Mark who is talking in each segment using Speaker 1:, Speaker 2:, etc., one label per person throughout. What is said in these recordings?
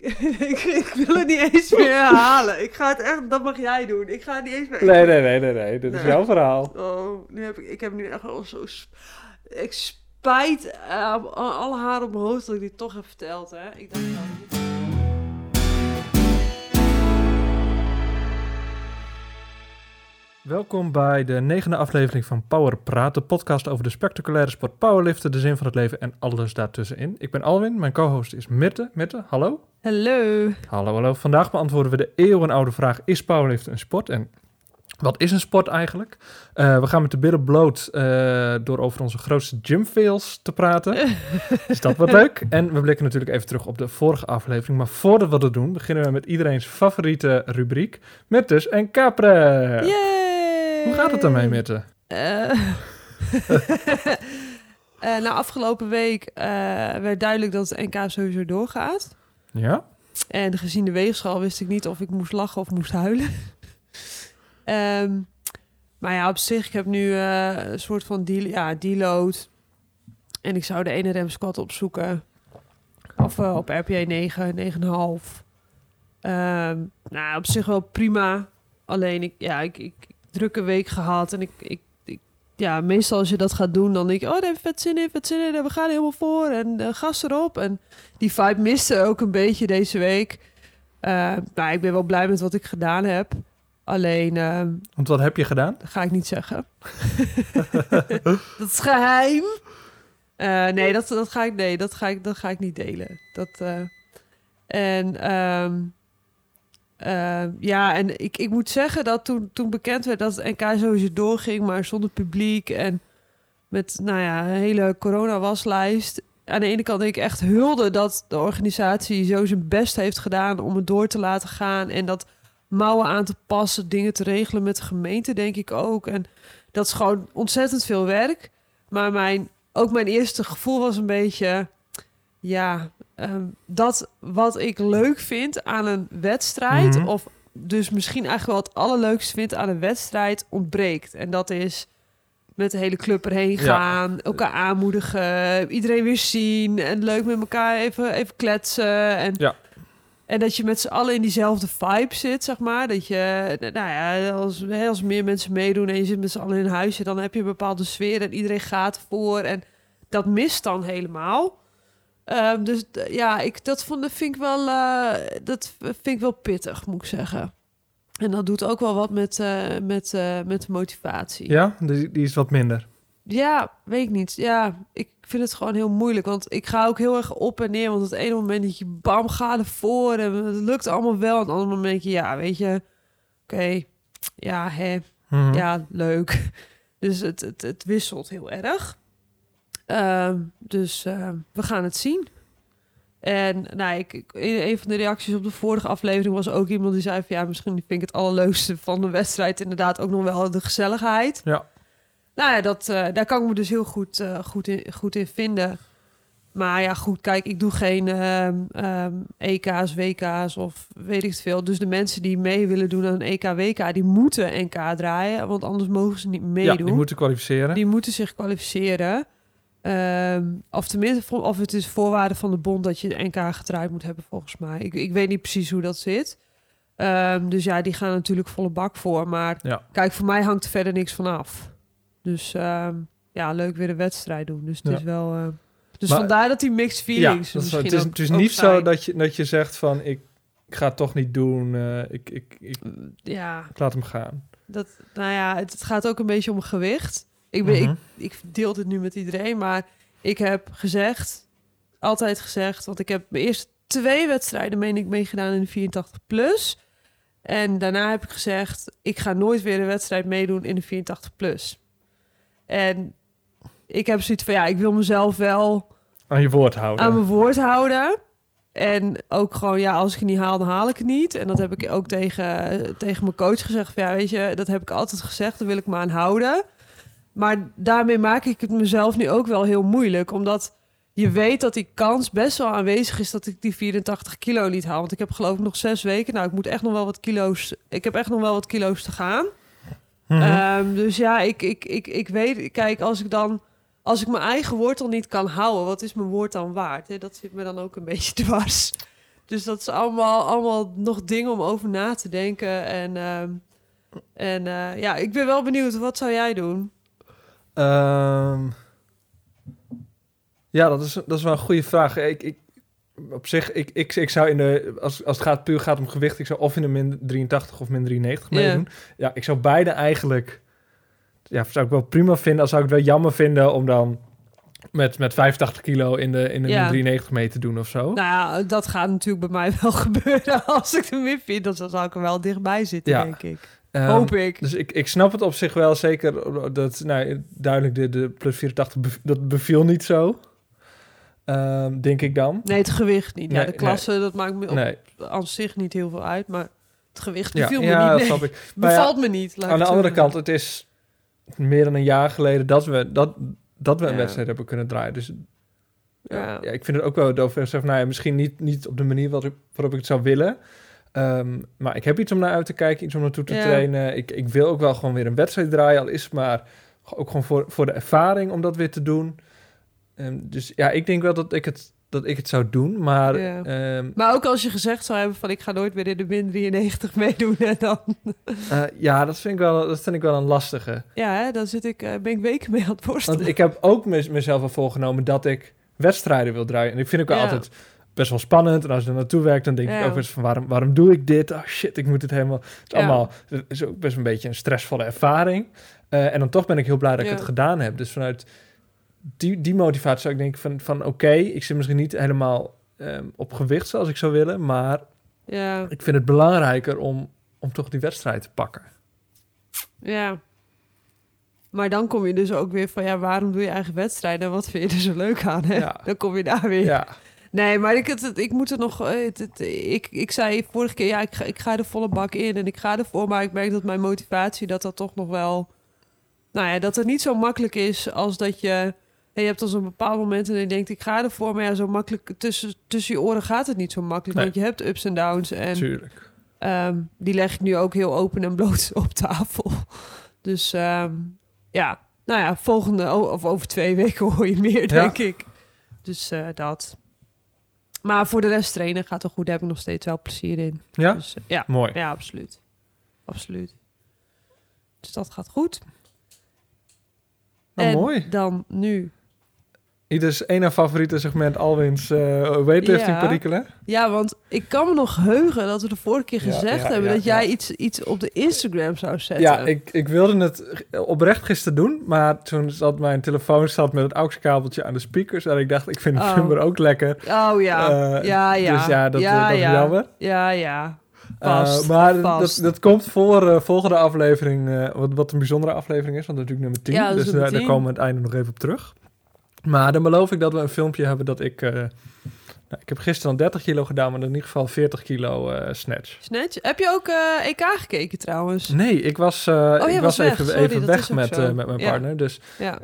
Speaker 1: ik, ik wil het niet eens meer herhalen. Ik ga het echt, dat mag jij doen. Ik ga het niet eens meer...
Speaker 2: Nee, nee, nee, nee, nee. Dit is jouw verhaal.
Speaker 1: Oh, nu heb ik, ik heb nu echt al zo... Ik spijt eh, alle haren op mijn hoofd dat ik dit toch heb verteld, hè. Ik dacht, nou,
Speaker 2: Welkom bij de negende aflevering van Power Praat, de podcast over de spectaculaire sport powerliften, de zin van het leven en alles daartussenin. Ik ben Alwin, mijn co-host is Mirte. Mirte, hallo.
Speaker 1: Hallo.
Speaker 2: Hallo, hallo. Vandaag beantwoorden we de eeuwenoude vraag, is powerliften een sport? En wat is een sport eigenlijk? Eh, we gaan met de billen bloot eh, door over onze grootste gym fails te praten. is dat wat leuk? En we blikken natuurlijk even terug op de vorige aflevering. Maar voordat we dat doen, beginnen we met iedereen's favoriete rubriek, Mirtes en Capre.
Speaker 1: Yay!
Speaker 2: Hoe gaat het ermee, Mirte?
Speaker 1: Eh, eh, na afgelopen week eh, werd duidelijk dat het NK sowieso doorgaat.
Speaker 2: Ja?
Speaker 1: En gezien de weegschaal wist ik niet of ik moest lachen of moest huilen. Ehm, maar ja, op zich, ik heb nu een soort van deal, ja, deload. En ik zou de ene rem squat opzoeken. Of eh, op RPA 9, 9,5. Ehm nou, op zich wel prima. Alleen, ik, ja, ik, ik drukke week gehad. En ik, ik, ik- ja, meestal als je dat gaat doen, dan denk je... Oh, daar heb ik vet zin in, vet zin in. En we gaan helemaal voor. En eh, gas erop. En die vibe miste ook een beetje deze week. Eh, nou, ik ben wel blij met wat ik gedaan heb. Alleen, eh,
Speaker 2: Want wat heb je gedaan?
Speaker 1: dat ga ik niet zeggen. dat is geheim. Eh, nee, dat, dat, ga ik, nee dat, ga ik, dat ga ik niet delen. Dat, en ehm, eh, ja, en ik, ik moet zeggen dat toen, toen bekend werd dat het NK sowieso doorging, maar zonder publiek en met nou ja, een hele corona-waslijst. Aan de ene kant denk ik echt hulde dat de organisatie zo zijn best heeft gedaan om het door te laten gaan. En dat mouwen aan te passen, dingen te regelen met de gemeente, denk ik ook. En dat is gewoon ontzettend veel werk. Maar mijn, ook mijn eerste gevoel was een beetje, ja, ehm, dat wat ik leuk vind aan een wedstrijd,
Speaker 2: Mhm.
Speaker 1: of dus misschien eigenlijk wel het allerleukste vind aan een wedstrijd, ontbreekt. En dat is met de hele club erheen
Speaker 2: Ja.
Speaker 1: gaan, elkaar aanmoedigen, iedereen weer zien en leuk met elkaar even, even kletsen. En,
Speaker 2: Ja.
Speaker 1: en dat je met z'n allen in diezelfde vibe zit, zeg maar. Dat je, nou ja, als, als meer mensen meedoen en je zit met z'n allen in huisje, dan heb je een bepaalde sfeer en iedereen gaat voor. En dat mist dan helemaal. Ehm, dus ja, ik, dat, vond, dat, vind ik wel, eh, dat vind ik wel pittig, moet ik zeggen. En dat doet ook wel wat met, eh, met, eh, met de motivatie.
Speaker 2: Ja, die, die is wat minder.
Speaker 1: Ja, weet ik niet. Ja, ik vind het gewoon heel moeilijk. Want ik ga ook heel erg op en neer. Want het ene moment dat je bam, ga ervoor. En het lukt allemaal wel. En het andere moment denk je, ja, weet je. Oké, ja, hè.
Speaker 2: Mhm.
Speaker 1: Ja, leuk. Dus het, het, het wisselt heel erg. Ehm, dus ehm, we gaan het zien. En nou, ik, een van de reacties op de vorige aflevering was ook iemand die zei van ja, misschien vind ik het allerleukste van de wedstrijd inderdaad ook nog wel de gezelligheid.
Speaker 2: Ja.
Speaker 1: Nou ja, dat, eh, daar kan ik me dus heel goed, eh, goed, in, goed in vinden. Maar ja, goed, kijk, ik doe geen ehm, ehm, EK's, WK's of weet ik het veel. Dus de mensen die mee willen doen aan een EK, WK, die moeten NK draaien. Want anders mogen ze niet
Speaker 2: ja,
Speaker 1: meedoen.
Speaker 2: die moeten kwalificeren.
Speaker 1: Die moeten zich kwalificeren. Ehm, of tenminste, of het is voorwaarde van de bond dat je de NK gedraaid moet hebben, volgens mij. Ik, ik weet niet precies hoe dat zit. Ehm, dus ja, die gaan natuurlijk volle bak voor. Maar
Speaker 2: Ja.
Speaker 1: kijk, voor mij hangt er verder niks van af. Dus ehm, ja, leuk weer een wedstrijd doen. Dus het
Speaker 2: Ja.
Speaker 1: is wel. dus
Speaker 2: Maar-
Speaker 1: vandaar dat die mixed feelings.
Speaker 2: het is,
Speaker 1: ook-
Speaker 2: het is niet zo dat je, dat je zegt van ik, ik ga het toch niet doen, eh, ik, ik, ik,
Speaker 1: Ja,
Speaker 2: ik laat hem gaan.
Speaker 1: dat, nou ja, het, het gaat ook een beetje om gewicht. Ik, ben,
Speaker 2: Mhm.
Speaker 1: ik, ik deel dit nu met iedereen, maar ik heb gezegd, altijd gezegd, want ik heb mijn eerste twee wedstrijden, meen ik, meegedaan in de 84 plus. En daarna heb ik gezegd, ik ga nooit weer een wedstrijd meedoen in de 84 plus. En ik heb zoiets van, ja, ik wil mezelf wel
Speaker 2: Aan je woord houden.
Speaker 1: aan mijn woord houden. En ook gewoon, ja, als ik het niet haal, dan haal ik het niet. En dat heb ik ook tegen, tegen mijn coach gezegd. Van, ja, weet je, dat heb ik altijd gezegd, daar wil ik me aan houden. Maar daarmee maak ik het mezelf nu ook wel heel moeilijk. Omdat je weet dat die kans best wel aanwezig is dat ik die 84 kilo niet haal. Want ik heb geloof ik nog zes weken. Nou, ik moet echt nog wel wat kilo's. Ik heb echt nog wel wat kilo's te gaan.
Speaker 2: Mhm.
Speaker 1: Ehm, dus ja, ik, ik, ik, ik weet, kijk, als ik dan, als ik mijn eigen woord al niet kan houden, wat is mijn woord dan waard? Hè? Dat zit me dan ook een beetje dwars. Dus dat is allemaal, allemaal nog dingen om over na te denken. En, ehm, en eh, ja, ik ben wel benieuwd. Wat zou jij doen?
Speaker 2: Ehm, ja, dat is, dat is wel een goede vraag. Ik, ik, op zich, ik, ik, ik zou in de, als, als het gaat, puur gaat om gewicht, ik zou of in de min 83 of min 93
Speaker 1: Ja.
Speaker 2: meedoen. Ja, ik zou beide eigenlijk, ja, zou ik wel prima vinden. Als zou ik het wel jammer vinden om dan met, met 85 kilo in de, in de
Speaker 1: Ja.
Speaker 2: min 93 mee te doen of zo.
Speaker 1: Nou ja, dat gaat natuurlijk bij mij wel gebeuren. Als ik er weer vind, dan zal ik er wel dichtbij zitten,
Speaker 2: Ja.
Speaker 1: denk ik.
Speaker 2: Ehm,
Speaker 1: Hoop ik.
Speaker 2: Dus ik, ik snap het op zich wel zeker. Dat, nou, duidelijk, de, de plus 84, bev- dat beviel niet zo. Ehm, denk ik dan.
Speaker 1: Nee, het gewicht niet. ja, de klasse, dat maakt me op,
Speaker 2: Nee.
Speaker 1: aan zich niet heel veel uit. Maar het gewicht
Speaker 2: Ja,
Speaker 1: beviel me
Speaker 2: ja,
Speaker 1: niet.
Speaker 2: dat snap ik.
Speaker 1: Bevalt me niet.
Speaker 2: Aan de andere kant, het is meer dan een jaar geleden dat we, dat, dat we een wedstrijd hebben kunnen draaien. Dus ja. Ik vind het ook wel doof. Zeg, nou ja, misschien niet, niet op de manier waarop, waarop ik het zou willen. Ehm, maar ik heb iets om naar uit te kijken, iets om naartoe te
Speaker 1: Ja.
Speaker 2: trainen. Ik, ik wil ook wel gewoon weer een wedstrijd draaien, al is het maar ook gewoon voor, voor de ervaring om dat weer te doen. Ehm, dus ja, ik denk wel dat ik het, dat ik het zou doen, maar
Speaker 1: Ja.
Speaker 2: ehm,
Speaker 1: Maar ook als je gezegd zou hebben van ik ga nooit weer in de min 93 meedoen. En dan,
Speaker 2: eh, ja, dat vind, ik wel, dat vind ik wel een lastige.
Speaker 1: ja, hè, dan zit ik, eh, ben ik weken mee aan het worstelen.
Speaker 2: Want ik heb ook mez- mezelf al voorgenomen dat ik wedstrijden wil draaien. En ik vind ook wel
Speaker 1: Ja.
Speaker 2: altijd best wel spannend. En als je er naartoe werkt, dan denk ik ook eens van waarom, waarom doe ik dit? Oh shit, ik moet het helemaal... Het allemaal het is ook best een beetje een stressvolle ervaring. Eh, en dan toch ben ik heel blij dat ik het gedaan heb. Dus vanuit die, die motivatie zou ik denken van, van oké, ik zit misschien niet helemaal ehm, op gewicht zoals ik zou willen. Maar
Speaker 1: Ja,
Speaker 2: ik vind het belangrijker om, om toch die wedstrijd te pakken.
Speaker 1: ja. Maar dan kom je dus ook weer van ja, waarom doe je eigen wedstrijden? En wat vind je er zo leuk aan? Hè?
Speaker 2: Ja.
Speaker 1: Dan kom je daar weer.
Speaker 2: Ja,
Speaker 1: Nee, maar ik, het, ik moet er nog. eh, Het, het- ik, ik zei vorige keer, ja, ik ga, ik ga de volle bak in en ik ga ervoor. Maar ik merk dat mijn motivatie, dat dat toch nog wel. Nou ja, dat het niet zo makkelijk is als dat je. Je hebt als een bepaald moment en je denkt, ik ga ervoor. Maar ja, zo makkelijk tussen, tussen je oren gaat het niet zo makkelijk.
Speaker 2: Nee.
Speaker 1: Want je hebt ups en downs. En
Speaker 2: tuurlijk.
Speaker 1: Ehm, die leg ik nu ook heel open en bloot op tafel. Dus ehm, ja, nou ja, volgende of over twee weken hoor je meer,
Speaker 2: Ja.
Speaker 1: denk ik. Dus eh, dat. Maar voor de rest trainen gaat wel goed. Daar heb ik nog steeds wel plezier in.
Speaker 2: Ja?
Speaker 1: Dus, eh, ja,
Speaker 2: Mooi.
Speaker 1: ja, absoluut. Absoluut. Dus dat gaat goed.
Speaker 2: Nou,
Speaker 1: en
Speaker 2: mooi.
Speaker 1: dan nu.
Speaker 2: Ieders ene favoriete segment Alwin's eh weightlifting
Speaker 1: Ja.
Speaker 2: perikelen.
Speaker 1: Ja, want ik kan me nog heugen dat we de vorige keer
Speaker 2: Ja,
Speaker 1: gezegd
Speaker 2: ja,
Speaker 1: hebben dat jij iets, iets op de Instagram zou zetten.
Speaker 2: Ja, ik, ik wilde het oprecht gisteren doen, maar toen zat mijn telefoon zat met het AUX-kabeltje aan de speakers en ik dacht, ik vind het
Speaker 1: Oh.
Speaker 2: nummer ook lekker.
Speaker 1: Oh ja,
Speaker 2: Eh,
Speaker 1: ja, ja.
Speaker 2: Dus ja, dat,
Speaker 1: ja,
Speaker 2: dat is
Speaker 1: ja.
Speaker 2: jammer.
Speaker 1: Ja, ja.
Speaker 2: Eh, maar dat, dat komt voor eh, volgende aflevering, eh, wat, wat een bijzondere aflevering is, want dat is natuurlijk nummer 10.
Speaker 1: Ja,
Speaker 2: dus daar- daar
Speaker 1: 10.
Speaker 2: komen we aan het einde nog even op terug. Maar dan beloof ik dat we een filmpje hebben dat ik... eh, nou, ik heb gisteren al 30 kilo gedaan, maar in ieder geval 40 kilo eh, snatch.
Speaker 1: Snatch. Heb je ook eh, EK gekeken trouwens?
Speaker 2: Nee, ik was,
Speaker 1: jij
Speaker 2: ik
Speaker 1: was
Speaker 2: was
Speaker 1: weg.
Speaker 2: even,
Speaker 1: Sorry,
Speaker 2: even weg met, met mijn
Speaker 1: Ja.
Speaker 2: partner. Dus
Speaker 1: Ja,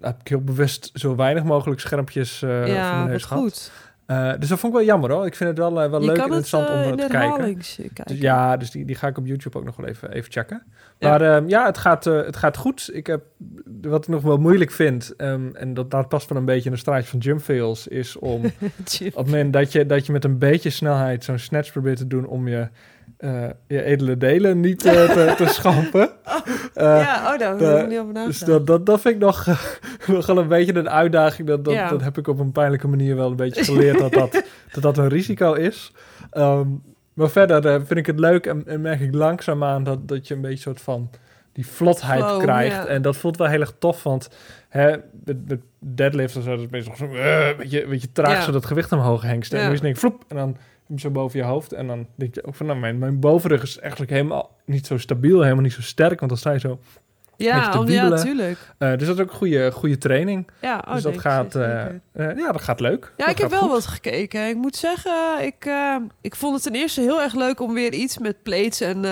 Speaker 2: heb ik heel bewust zo weinig mogelijk schermpjes
Speaker 1: ja
Speaker 2: mijn
Speaker 1: wat
Speaker 2: neus gehad.
Speaker 1: goed.
Speaker 2: Eh, dus dat vond ik wel jammer hoor. Ik vind het wel, eh, wel
Speaker 1: je
Speaker 2: leuk en
Speaker 1: het
Speaker 2: interessant
Speaker 1: eh,
Speaker 2: om eh, te kijken.
Speaker 1: herhalings kijken.
Speaker 2: Dus ja, dus die, die ga ik op YouTube ook nog wel even, even checken.
Speaker 1: Ja.
Speaker 2: Maar ehm, ja, het gaat, het gaat goed. Ik heb, wat ik nog wel moeilijk vind, ehm, en dat, dat past wel een beetje in de straatje van jump fails, is om op het moment dat je, dat je met een beetje snelheid zo'n snatch probeert te doen om je, eh, je edele delen niet eh, te, te schampen. Eh,
Speaker 1: ja, oh, daar ik niet over
Speaker 2: dus dat, dat, dat vind ik nog, eh, nog wel een beetje een uitdaging. Dat, dat,
Speaker 1: Ja.
Speaker 2: dat heb ik op een pijnlijke manier wel een beetje geleerd dat dat, dat, dat een risico is. Ehm, maar verder eh, vind ik het leuk en, en merk ik langzaamaan dat, dat je een beetje soort van die vlotheid
Speaker 1: Flow,
Speaker 2: krijgt. En dat voelt wel heel erg tof, want hè, met, met deadlift of zo, dat is meestal zo, eh, een beetje, beetje traag,
Speaker 1: Ja.
Speaker 2: zodat het gewicht omhoog hengst. En
Speaker 1: Ja.
Speaker 2: dan is het denk ik, vloep, en dan zo boven je hoofd. En dan denk je ook van, nou, mijn, mijn bovenrug is eigenlijk helemaal niet zo stabiel, helemaal niet zo sterk, want dan sta je zo
Speaker 1: ja, om, ja,
Speaker 2: wiebelen.
Speaker 1: tuurlijk.
Speaker 2: eh, dus dat is ook een goede, goede training.
Speaker 1: Ja, oh,
Speaker 2: dus dat gaat, eh, eh, ja, dat gaat leuk.
Speaker 1: Ja,
Speaker 2: Dat
Speaker 1: ik heb wel
Speaker 2: goed.
Speaker 1: wat gekeken. Ik moet zeggen, ik, ik vond het ten eerste heel erg leuk om weer iets met plates en,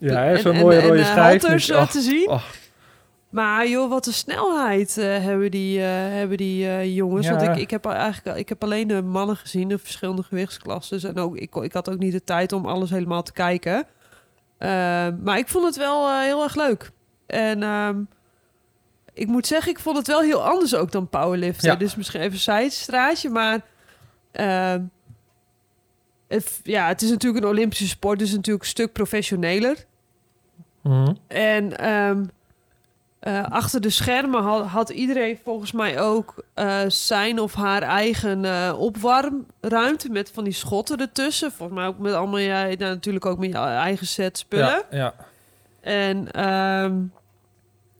Speaker 2: Ja,
Speaker 1: en, en-
Speaker 2: mooie
Speaker 1: en,
Speaker 2: rode
Speaker 1: halters,
Speaker 2: oh,
Speaker 1: te zien.
Speaker 2: oh.
Speaker 1: Maar joh, wat een snelheid eh, hebben die, eh, hebben die eh, jongens.
Speaker 2: Ja.
Speaker 1: Want ik, ik, heb eigenlijk, ik heb alleen de mannen gezien, de verschillende gewichtsklassen. En ook, ik, ik had ook niet de tijd om alles helemaal te kijken. Eh, maar ik vond het wel heel erg leuk. En ehm, ik moet zeggen, ik vond het wel heel anders ook dan powerliften.
Speaker 2: Ja.
Speaker 1: Dus misschien even een zijstraatje, maar... ehm, het, ja, het is natuurlijk een Olympische sport, dus natuurlijk een stuk professioneler.
Speaker 2: Mhm.
Speaker 1: En ehm, eh, achter de schermen had, had iedereen volgens mij ook eh, zijn of haar eigen eh, opwarmruimte met van die schotten ertussen. Volgens mij ook met allemaal, ja, nou, natuurlijk ook met je eigen set spullen.
Speaker 2: Ja, ja.
Speaker 1: En ehm,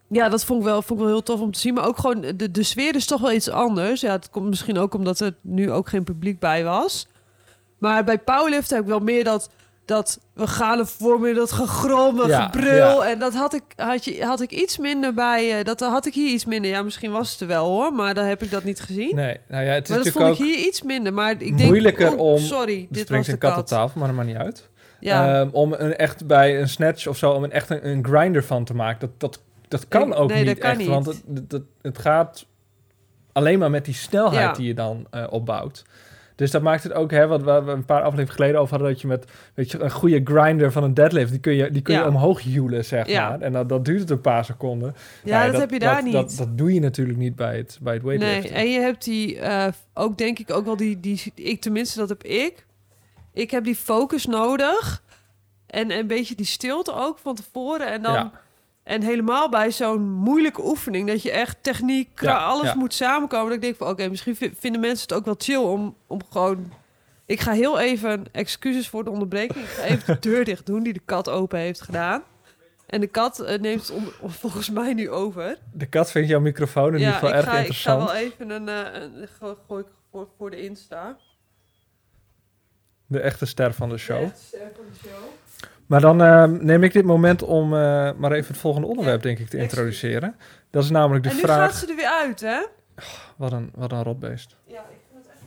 Speaker 1: ja, dat vond ik, wel, vond ik wel heel tof om te zien. Maar ook gewoon, de, de sfeer is toch wel iets anders. Ja, het komt misschien ook omdat er nu ook geen publiek bij was. Maar bij powerlift heb ik wel meer dat, dat we gaan ervoor meer dat gegrom en
Speaker 2: Ja,
Speaker 1: gebrul.
Speaker 2: ja.
Speaker 1: En dat had ik, had, je, had ik iets minder bij. eh, dat had ik hier iets minder. Ja, misschien was het er wel hoor, maar dan heb ik dat niet gezien.
Speaker 2: Nee, nou ja, het is
Speaker 1: maar dat
Speaker 2: natuurlijk
Speaker 1: vond ik hier iets minder. Maar ik denk,
Speaker 2: moeilijker
Speaker 1: oh,
Speaker 2: om-
Speaker 1: Sorry, dit was de
Speaker 2: een kat op
Speaker 1: kat.
Speaker 2: tafel, maar dat maakt niet uit.
Speaker 1: Ja.
Speaker 2: Ehm, om een echt bij een snatch of zo, om een echt een, een grinder van te maken, dat, dat, dat kan
Speaker 1: Ik-
Speaker 2: ook
Speaker 1: nee,
Speaker 2: niet
Speaker 1: dat kan
Speaker 2: echt.
Speaker 1: niet.
Speaker 2: Want het, het, gaat alleen maar met die snelheid
Speaker 1: Ja.
Speaker 2: die je dan eh, opbouwt. Dus dat maakt het ook, hè, wat we een paar afleveringen geleden over hadden, dat je met weet je, een goede grinder van een deadlift, die kun je, die kun je
Speaker 1: Ja.
Speaker 2: omhoog joelen, zeg
Speaker 1: Ja.
Speaker 2: maar. En dat, dat duurt het een paar seconden.
Speaker 1: ja, dat, heb je daar
Speaker 2: dat,
Speaker 1: niet.
Speaker 2: Dat, dat doe je natuurlijk niet bij het, bij het
Speaker 1: Nee,
Speaker 2: weightliften.
Speaker 1: en je hebt die eh, ook denk ik ook wel die, die ik tenminste dat heb ik. Ik heb die focus nodig en een beetje die stilte ook van tevoren en dan
Speaker 2: Ja.
Speaker 1: En helemaal bij zo'n moeilijke oefening dat je echt techniek,
Speaker 2: Ja,
Speaker 1: alles
Speaker 2: ja.
Speaker 1: moet samenkomen. Dat ik denk van oké, misschien vi- vinden mensen het ook wel chill om om gewoon. Ik ga heel even excuses voor de onderbreking. Ik ga even de deur dicht doen die de kat open heeft gedaan. En de kat eh, neemt het volgens mij nu over.
Speaker 2: De kat vindt jouw microfoon in ieder
Speaker 1: Ja,
Speaker 2: geval erg
Speaker 1: ga, ik ga
Speaker 2: interessant.
Speaker 1: wel even een, eh, een gooi ik voor, voor de Insta.
Speaker 2: De echte ster van de show.
Speaker 1: Ja, ster van de show.
Speaker 2: Maar dan eh, neem ik dit moment om eh, maar even het volgende onderwerp, denk ik, te introduceren. Dat is namelijk de
Speaker 1: En nu
Speaker 2: vraag...
Speaker 1: gaat ze er weer uit, hè?
Speaker 2: Wat een, wat een rotbeest.
Speaker 1: Ja, ik vind het echt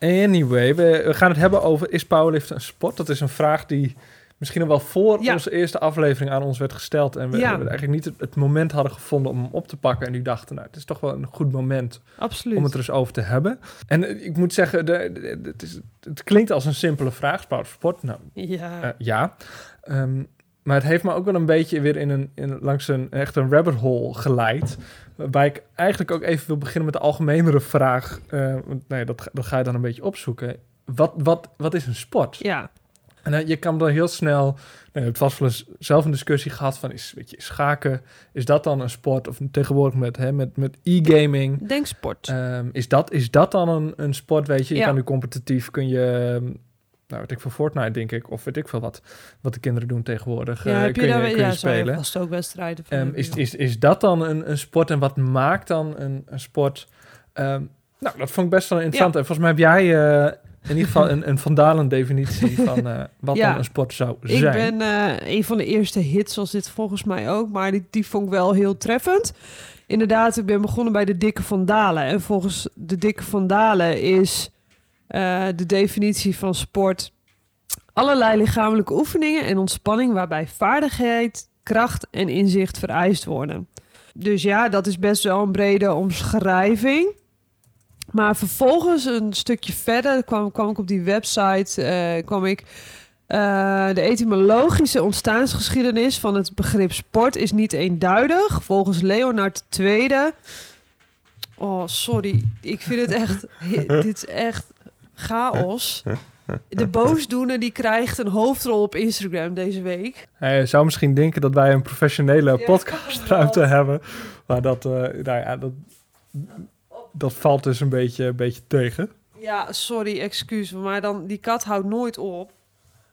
Speaker 1: niet.
Speaker 2: Anyway, we, we gaan het hebben over is powerliften een sport? Dat is een vraag die misschien al wel voor
Speaker 1: Ja.
Speaker 2: onze eerste aflevering aan ons werd gesteld. En we,
Speaker 1: Ja.
Speaker 2: we eigenlijk niet het, het moment hadden gevonden om hem op te pakken. En nu dachten, nou, het is toch wel een goed moment
Speaker 1: Absoluut.
Speaker 2: om het er eens over te hebben. En eh, ik moet zeggen, de, de- de- het, is, het klinkt als een simpele vraag. Sport? Nou,
Speaker 1: Ja.
Speaker 2: Eh, ja. Ehm, maar het heeft me ook wel een beetje weer in een, in, langs een echt een rabbit hole geleid. Waarbij ik eigenlijk ook even wil beginnen met de algemenere vraag. eh, want nee, dat, ga- dat ga je dan een beetje opzoeken. Wat, wat, wat is een sport?
Speaker 1: ja.
Speaker 2: En eh, je kan dan heel snel. Nou, je hebt vast wel eens zelf een discussie gehad van is, weet je, schaken. Is dat dan een sport? Of tegenwoordig met, hè, met, met e-gaming.
Speaker 1: Denksport.
Speaker 2: Ehm, is, dat, is dat dan een, een sport, weet je? Je
Speaker 1: Ja.
Speaker 2: kan nu competitief, kun je, ehm, nou weet ik veel, Fortnite denk ik, of weet ik veel wat, wat de kinderen doen tegenwoordig,
Speaker 1: ja,
Speaker 2: eh,
Speaker 1: heb
Speaker 2: kun
Speaker 1: je
Speaker 2: je,
Speaker 1: daar
Speaker 2: kun
Speaker 1: ja, je
Speaker 2: spelen.
Speaker 1: vast ook wedstrijden van
Speaker 2: Ehm, is, is, is dat dan een, een sport en wat maakt dan een, een sport? Nou, dat vond ik best wel interessant. En volgens mij heb jij eh, in ieder geval een, een vandalen definitie van eh, wat
Speaker 1: Ja.
Speaker 2: dan een sport zou
Speaker 1: Ik
Speaker 2: zijn.
Speaker 1: ben eh, een van de eerste hits als dit volgens mij ook, maar die, die vond ik wel heel treffend. Inderdaad, ik ben begonnen bij de Dikke Van Dalen. En volgens de Dikke Van Dalen is eh, de definitie van sport allerlei lichamelijke oefeningen en ontspanning waarbij vaardigheid, kracht en inzicht vereist worden. Dus ja, dat is best wel een brede omschrijving. Maar vervolgens een stukje verder kwam, kwam ik op die website, eh, kwam ik eh, de etymologische ontstaansgeschiedenis van het begrip sport is niet eenduidig. Volgens Leonard II. Oh, sorry. Ik vind het echt. dit is echt chaos. De boosdoener die krijgt een hoofdrol op Instagram deze week.
Speaker 2: Hij zou misschien denken dat wij een professionele
Speaker 1: Ja,
Speaker 2: podcastruimte hebben. Maar dat, nou ja, dat, dat valt dus een beetje, een beetje tegen.
Speaker 1: Ja, sorry, excuus. Maar dan, die kat houdt nooit op.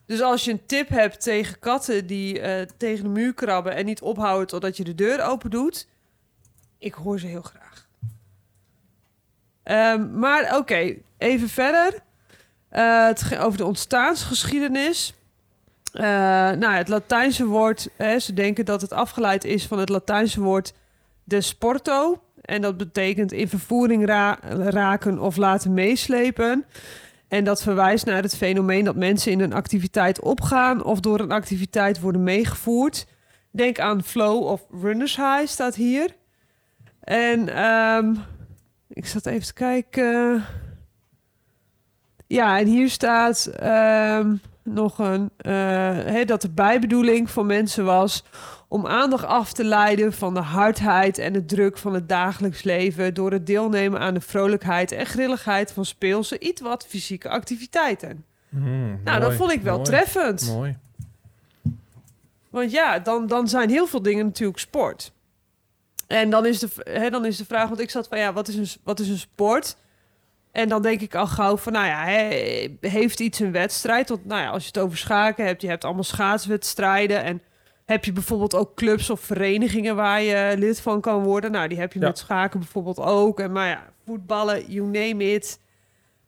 Speaker 1: Dus als je een tip hebt tegen katten die eh, tegen de muur krabben en niet ophouden totdat je de deur open doet, ik hoor ze heel graag. Ehm, maar oké, even verder. Eh, het ging over de ontstaansgeschiedenis. Eh, nou, het Latijnse woord, hè, ze denken dat het afgeleid is van het Latijnse woord de sporto. En dat betekent in vervoering ra- raken of laten meeslepen. En dat verwijst naar het fenomeen dat mensen in een activiteit opgaan of door een activiteit worden meegevoerd. Denk aan flow of runners high staat hier. En ehm, ik zat even te kijken. Ja, en hier staat ehm, nog een hè, dat de bijbedoeling van mensen was om aandacht af te leiden van de hardheid en de druk van het dagelijks leven door het deelnemen aan de vrolijkheid en grilligheid van speelse, iets wat fysieke activiteiten.
Speaker 2: Hmm,
Speaker 1: Nou, dat vond ik wel
Speaker 2: mooi,
Speaker 1: treffend.
Speaker 2: Mooi.
Speaker 1: Want ja, dan, dan zijn heel veel dingen natuurlijk sport. En dan is, de, hè, dan is de vraag, want ik zat van ja, wat is, een, wat is een sport? En dan denk ik al gauw van, nou ja, heeft iets een wedstrijd? Want nou ja, als je het over schaken hebt, je hebt allemaal schaatswedstrijden. En heb je bijvoorbeeld ook clubs of verenigingen waar je lid van kan worden? Nou, die heb je
Speaker 2: Ja.
Speaker 1: met schaken bijvoorbeeld ook. En maar ja, voetballen, you name it.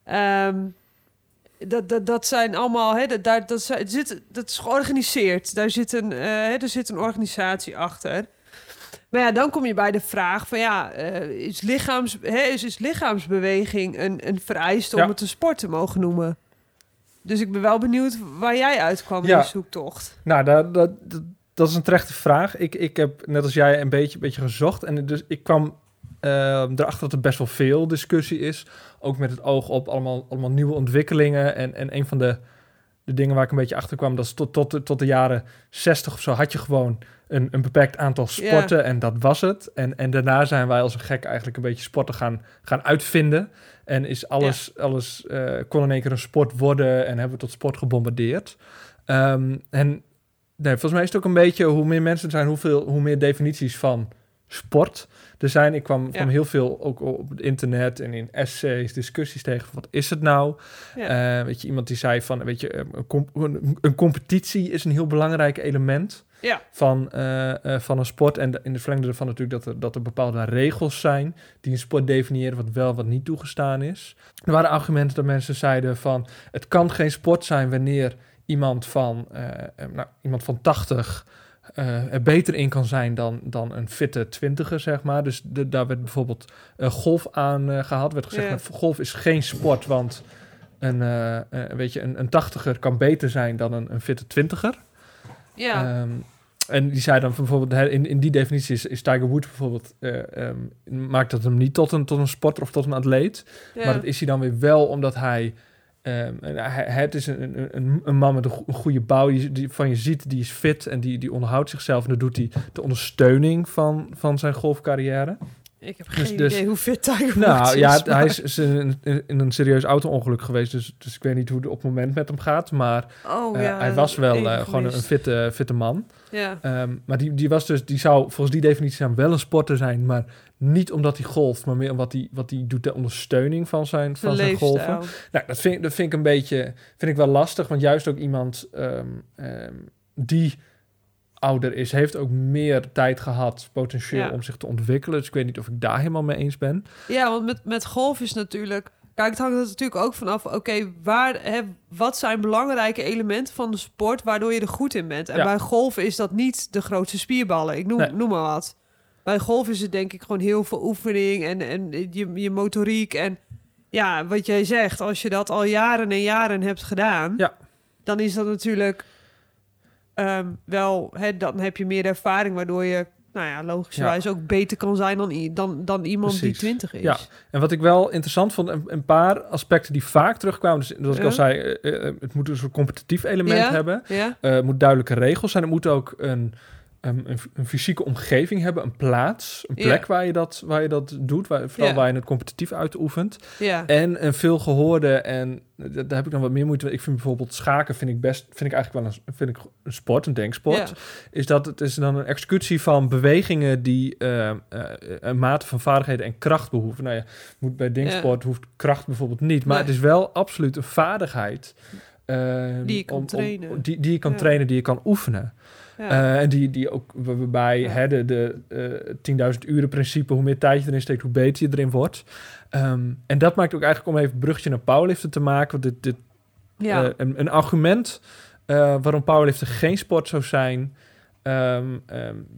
Speaker 1: Ehm, dat, dat, dat zijn allemaal, hè, dat, daar, dat, zijn- zit, dat is georganiseerd. Daar zit een, eh, hè, er zit een organisatie achter. Maar ja, dan kom je bij de vraag van ja, eh, is, lichaams, hè, is, is lichaamsbeweging een, een vereiste
Speaker 2: Ja.
Speaker 1: om het een sport te mogen noemen? Dus ik ben wel benieuwd waar jij uitkwam in
Speaker 2: Ja.
Speaker 1: de zoektocht.
Speaker 2: Nou, dat, dat, dat, is een terechte vraag. Ik, ik heb net als jij een beetje, beetje gezocht. En dus ik kwam eh, erachter dat er best wel veel discussie is. Ook met het oog op allemaal, allemaal nieuwe ontwikkelingen. En, en een van de, de dingen waar ik een beetje achter kwam... dat is tot, tot, de- tot de jaren 60 of zo had je gewoon een, een beperkt aantal sporten. En dat was het. En, en daarna zijn wij als een gek eigenlijk een beetje sporten gaan, gaan uitvinden. En is alles, alles eh, kon in één keer een sport worden... en hebben we tot sport gebombardeerd. Ehm, en nee, volgens mij is het ook een beetje hoe meer mensen er zijn, hoeveel, hoe meer definities van sport er zijn. Ik kwam
Speaker 1: Ja.
Speaker 2: van heel veel ook op het internet en in essays, discussies tegen. Wat is het nou?
Speaker 1: Ja.
Speaker 2: Eh, weet je, iemand die zei van, weet je, een, comp- een, een competitie is een heel belangrijk element
Speaker 1: Ja.
Speaker 2: van, eh, eh, van een sport. En in de verlengde ervan natuurlijk dat er, dat er bepaalde regels zijn die een sport definiëren wat wel, wat niet toegestaan is. Er waren argumenten dat mensen zeiden van, het kan geen sport zijn wanneer iemand van, eh, eh, nou, iemand van 80 eh, er beter in kan zijn dan, dan een fitte twintiger, zeg maar. Dus de, daar werd bijvoorbeeld golf aan eh, gehaald. werd gezegd, nou, golf is geen sport, want een, weet je, een, een tachtiger kan beter zijn dan een, een fitte twintiger.
Speaker 1: Ja.
Speaker 2: Ehm, en die zei dan bijvoorbeeld, in, in die definitie is, is Tiger Woods bijvoorbeeld, ehm, maakt dat hem niet tot een, tot een sporter of tot een atleet.
Speaker 1: ja.
Speaker 2: Maar dat is hij dan weer wel omdat hij, en hij het is een, een, een, man met een, go- een goede bouw, die, die van je ziet, die is fit en die, die onderhoudt zichzelf. En dat doet hij ter ondersteuning van, van zijn golfcarrière.
Speaker 1: ik heb
Speaker 2: dus-
Speaker 1: geen
Speaker 2: dus-
Speaker 1: idee hoe fit Tiger
Speaker 2: Nou ja,
Speaker 1: is.
Speaker 2: hij is, in, in- in een serieus auto-ongeluk geweest, dus, dus ik weet niet hoe het op het moment met hem gaat. Maar
Speaker 1: oh,
Speaker 2: eh,
Speaker 1: ja,
Speaker 2: hij was wel eh, gewoon een, fitte, fitte man.
Speaker 1: Ja.
Speaker 2: Ehm, maar die, die, was dus, die zou volgens die definitie wel een sporter zijn, maar niet omdat hij golft, maar meer omdat hij wat hij doet ter ondersteuning van zijn, van zijn golven. Nou, dat vind, dat vind ik een beetje, vind ik wel lastig, want juist ook iemand ehm, ehm, die ouder is, heeft ook meer tijd gehad, potentieel,
Speaker 1: Ja.
Speaker 2: om zich te ontwikkelen. Dus ik weet niet of ik daar helemaal mee eens ben.
Speaker 1: Ja, want met, met golf is natuurlijk... Kijk, het hangt er natuurlijk ook vanaf... Oké, waar hè, wat zijn belangrijke elementen van de sport... waardoor je er goed in bent? En
Speaker 2: Ja.
Speaker 1: bij golf is dat niet de grootste spierballen. Ik noem,
Speaker 2: Nee.
Speaker 1: noem maar wat. Bij golf is het denk ik gewoon heel veel oefening... en, en je, je motoriek en... Ja, wat jij zegt, als je dat al jaren en jaren hebt gedaan...
Speaker 2: Ja.
Speaker 1: dan is dat natuurlijk ehm, wel... Hè, dan heb je meer ervaring, waardoor je... Nou ja, logischerwijs ook beter kan zijn dan, dan, dan iemand die
Speaker 2: Precies.
Speaker 1: 20 is.
Speaker 2: Ja. En wat ik wel interessant vond, een, een paar aspecten die vaak terugkwamen, dus zoals ik al zei, eh, eh, het moet een soort competitief element
Speaker 1: Ja.
Speaker 2: hebben.
Speaker 1: Ja?
Speaker 2: Eh, het moet duidelijke regels zijn. Het moet ook een, een, een, een fysieke omgeving hebben, een plaats, een
Speaker 1: Ja.
Speaker 2: plek waar, je dat, waar je dat doet, waar, vooral
Speaker 1: Ja.
Speaker 2: waar je het competitief uitoefent.
Speaker 1: Ja.
Speaker 2: En een veel gehoorde, en da- daar heb ik dan wat meer moeite mee. Ik vind bijvoorbeeld schaken, vind ik best, vind ik eigenlijk wel een, vind ik een sport, een denksport. Is dat het is dan een executie van bewegingen die eh, eh, een mate van vaardigheden en kracht behoeven. Nou ja, moet bij denksport hoeft kracht bijvoorbeeld niet, maar
Speaker 1: Nee.
Speaker 2: het is wel absoluut een vaardigheid.
Speaker 1: Die je kan
Speaker 2: om- om-
Speaker 1: trainen.
Speaker 2: die, die je kan
Speaker 1: Ja.
Speaker 2: trainen, die je kan oefenen.
Speaker 1: Ja.
Speaker 2: Eh, en die, die ook waarbij
Speaker 1: Ja.
Speaker 2: hè, de, de eh, 10.000 uren principe, hoe meer tijd je erin steekt, hoe beter je erin wordt. Ehm, en dat maakt ook eigenlijk om even een brugje naar powerliften te maken. Want dit, dit,
Speaker 1: ja.
Speaker 2: eh, een, een argument eh, waarom powerliften geen sport zou zijn, ehm,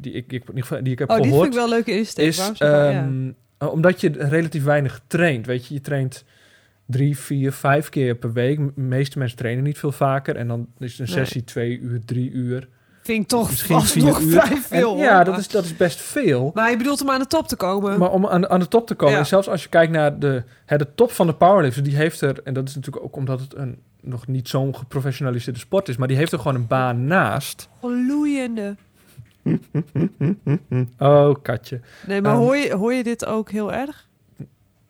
Speaker 2: die, ik, ik, die ik heb
Speaker 1: oh,
Speaker 2: gehoord,
Speaker 1: vind ik wel leuke insteek.
Speaker 2: is?
Speaker 1: Ja.
Speaker 2: eh, omdat je relatief weinig traint. Weet je, je traint drie, vier, vijf keer per week. De meeste mensen trainen niet veel vaker. En dan is een
Speaker 1: Nee.
Speaker 2: sessie twee uur, drie uur.
Speaker 1: Vind ik toch
Speaker 2: misschien
Speaker 1: nog
Speaker 2: uur.
Speaker 1: vrij
Speaker 2: En
Speaker 1: veel.
Speaker 2: ja, dat is, dat is best veel.
Speaker 1: Maar je bedoelt om aan de top te komen.
Speaker 2: Maar om aan, aan de top te komen,
Speaker 1: Ja.
Speaker 2: en zelfs als je kijkt naar de, hè, de top van de powerlifter, die heeft er, en dat is natuurlijk ook omdat het een nog niet zo'n geprofessionaliseerde sport is, maar die heeft er gewoon een baan naast.
Speaker 1: Gloeiende.
Speaker 2: Oh, katje.
Speaker 1: Nee, maar
Speaker 2: Ehm.
Speaker 1: hoor, je, hoor je dit ook heel erg?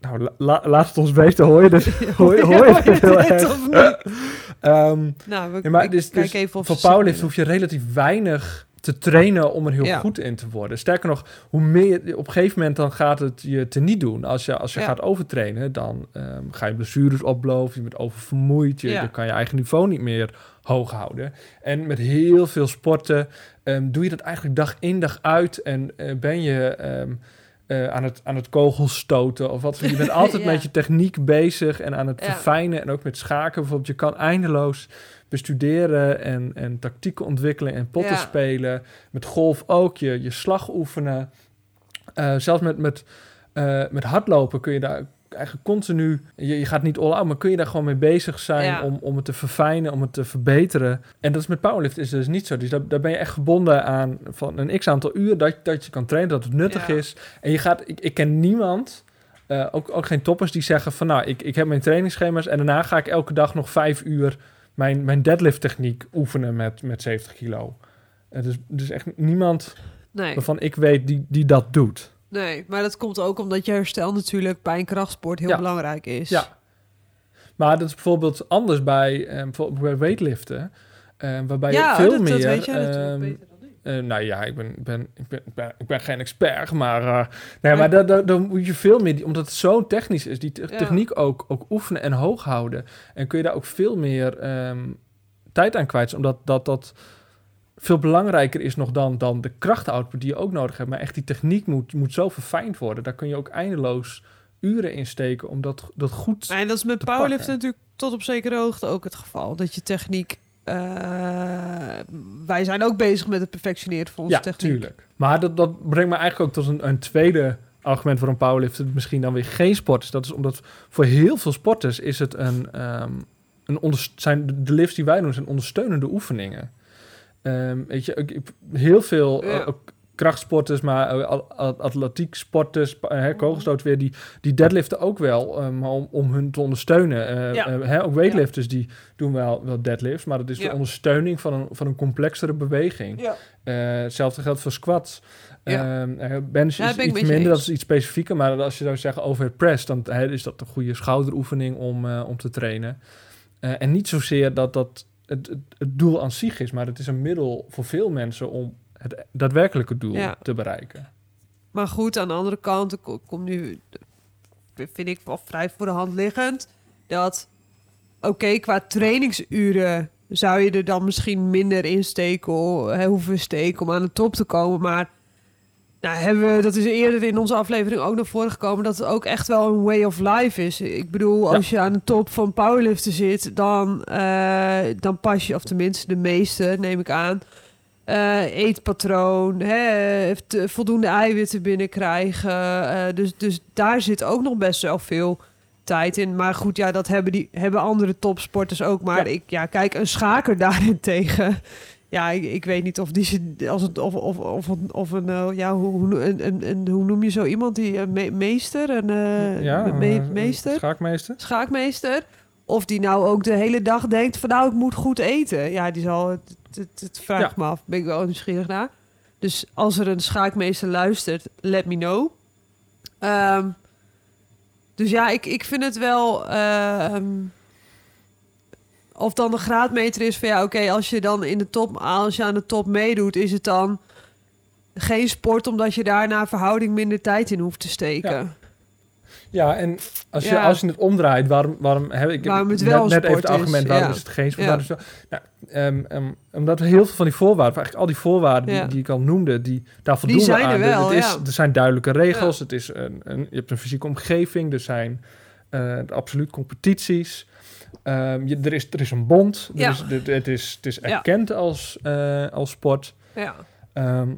Speaker 2: Nou, la- la- laat het ons weten, hoor je dit? Hoor je, hoor je dit heel
Speaker 1: dit
Speaker 2: erg?
Speaker 1: of niet?
Speaker 2: Ehm,
Speaker 1: Nou, we
Speaker 2: ja, maar dus,
Speaker 1: kijk
Speaker 2: dus
Speaker 1: even of
Speaker 2: voor powerlift hoef je relatief weinig te trainen om er heel
Speaker 1: Ja.
Speaker 2: goed in te worden. Sterker nog, hoe meer op een gegeven moment dan gaat het je te niet doen. Als je, als je
Speaker 1: Ja.
Speaker 2: gaat overtrainen, dan ehm, ga je blessures oplopen, je bent oververmoeid, je,
Speaker 1: Ja.
Speaker 2: je kan je eigen niveau niet meer hoog houden. En met heel veel sporten ehm, doe je dat eigenlijk dag in dag uit en eh, ben je eh, aan, het, aan het kogelstoten of wat. Je bent altijd
Speaker 1: Ja.
Speaker 2: met je techniek bezig en aan het verfijnen en ook met schaken bijvoorbeeld. Je kan eindeloos bestuderen en, en tactieken ontwikkelen en potten spelen. Met golf ook, je, je slag oefenen. Eh, zelfs met, met, eh, met hardlopen kun je daar eigenlijk continu... Je, je gaat niet all out, maar kun je daar gewoon mee bezig zijn...
Speaker 1: Ja.
Speaker 2: Om, om het te verfijnen, om het te verbeteren. En dat is met powerlift is dus niet zo. Dus daar, daar ben je echt gebonden aan van een x-aantal uur... Dat, dat je kan trainen, dat het nuttig
Speaker 1: Ja.
Speaker 2: is. En je gaat... Ik, ik ken niemand... eh, ook, ook geen toppers die zeggen van nou, ik, ik heb mijn trainingsschema's en daarna ga ik elke dag nog vijf uur mijn, mijn deadlift techniek oefenen met, met 70 kilo. Het is dus echt niemand
Speaker 1: Nee,
Speaker 2: waarvan ik weet die, die dat doet.
Speaker 1: Nee, maar dat komt ook omdat je herstel natuurlijk bij een krachtsport heel
Speaker 2: Ja.
Speaker 1: belangrijk is.
Speaker 2: Ja. Maar dat is bijvoorbeeld anders bij, bij weightliften. eh, waarbij
Speaker 1: Ja,
Speaker 2: je veel
Speaker 1: dat,
Speaker 2: meer...
Speaker 1: dat weet natuurlijk
Speaker 2: ehm,
Speaker 1: beter dan ik.
Speaker 2: eh, nou ja, ik ben, ik ben, ik ben, ik ben, ik ben geen expert, maar, eh, nee, maar dan, dan, dan moet je veel meer, omdat het zo technisch is, die te-
Speaker 1: Ja.
Speaker 2: techniek ook, ook oefenen en hoog houden. En kun je daar ook veel meer ehm, tijd aan kwijt, omdat dat, dat veel belangrijker is nog dan, dan de krachtoutput die je ook nodig hebt. Maar echt die techniek moet, moet zo verfijnd worden. Daar kun je ook eindeloos uren in steken om dat, dat goed...
Speaker 1: En dat is met
Speaker 2: pakken.
Speaker 1: natuurlijk tot op zekere hoogte ook het geval. Dat je techniek... eh, wij zijn ook bezig met het perfectioneren van onze
Speaker 2: ja,
Speaker 1: techniek.
Speaker 2: tuurlijk. Maar dat, dat brengt me eigenlijk ook tot een, een tweede argument voor een powerlifter. misschien dan weer geen sport is. Dat is omdat voor heel veel sporters is het een... ehm, een onder, zijn de lifts die wij doen zijn ondersteunende oefeningen. Ehm, weet je, ik, ik- heel veel
Speaker 1: Ja.
Speaker 2: eh, krachtsporters, maar atletiek sporters, hè, kogelstoot weer, die, die deadliften ook wel um, om, om hun te ondersteunen. Eh,
Speaker 1: Ja.
Speaker 2: eh, hè, ook weightlifters die doen wel, wel deadlifts, maar dat is de ondersteuning van een, van een complexere beweging. Hetzelfde geldt voor squats.
Speaker 1: Ja.
Speaker 2: Ehm, eh, bench
Speaker 1: Ja,
Speaker 2: is iets minder, dat is iets specifieker. Maar als je zou zeggen overhead press, dan is dat een goede schouderoefening om, om te trainen. En niet zozeer dat dat het, het, het doel aan zich is, maar het is een middel voor veel mensen om het daadwerkelijke doel
Speaker 1: Ja.
Speaker 2: te bereiken.
Speaker 1: Maar goed, aan de andere kant, ik ko- kom nu, vind ik wel vrij voor de hand liggend, dat, oké, qua trainingsuren zou je er dan misschien minder in steken, hoeven steken om aan de top te komen, maar nou, hebben we, dat is eerder in onze aflevering ook naar voren gekomen, dat het ook echt wel een way of life is. Ik bedoel,
Speaker 2: Ja.
Speaker 1: als je aan de top van powerliften zit, dan, eh, dan pas je, of tenminste de meeste, neem ik aan, eh, eetpatroon, hè, te- voldoende eiwitten binnenkrijgen. eh, dus, dus daar zit ook nog best wel veel tijd in. Maar goed, ja, dat hebben, die, hebben andere topsporters ook. Maar
Speaker 2: Ja.
Speaker 1: ik, ja, kijk, een schaker daarentegen. Ja, ik, ik weet niet of die als het of of of een, of een eh, ja hoe hoe, een, een, een- hoe noem je zo iemand die een me- meester een eh,
Speaker 2: ja,
Speaker 1: me- me-
Speaker 2: eh,
Speaker 1: meester
Speaker 2: Schaakmeester.
Speaker 1: schaakmeester. Of die nou ook de hele dag denkt van nou, ik moet goed eten. Ja, die zal het, het, het vraagt
Speaker 2: Ja.
Speaker 1: me af. Ben ik wel nieuwsgierig naar. Dus als er een schaakmeester luistert, let me know. Ehm, dus ja, ik, ik vind het wel... ehm, of dan de graadmeter is van ja, oké, als je dan in de top, als je aan de top meedoet, is het dan geen sport omdat je daar naar verhouding minder tijd in hoeft te steken.
Speaker 2: Ja. Ja, en als je,
Speaker 1: Ja.
Speaker 2: als je het omdraait, waarom, waarom heb ik
Speaker 1: Waarom het
Speaker 2: net,
Speaker 1: wel een
Speaker 2: net even
Speaker 1: sport
Speaker 2: het argument,
Speaker 1: is,
Speaker 2: waarom
Speaker 1: ja.
Speaker 2: is het geen sport?
Speaker 1: Ja.
Speaker 2: Is het wel- nou, ehm, ehm, omdat heel veel van die voorwaarden, eigenlijk al die voorwaarden die, die ik al noemde, die, daar voldoen we
Speaker 1: zijn er
Speaker 2: aan.
Speaker 1: wel,
Speaker 2: het is. Er zijn duidelijke regels, het is een, een, je hebt een fysieke omgeving, er zijn eh, absoluut competities. Ehm, je, er, is, er is een bond, er
Speaker 1: Ja.
Speaker 2: is, het, het is, het is
Speaker 1: Ja.
Speaker 2: erkend als, eh, als sport.
Speaker 1: Ja.
Speaker 2: Ehm,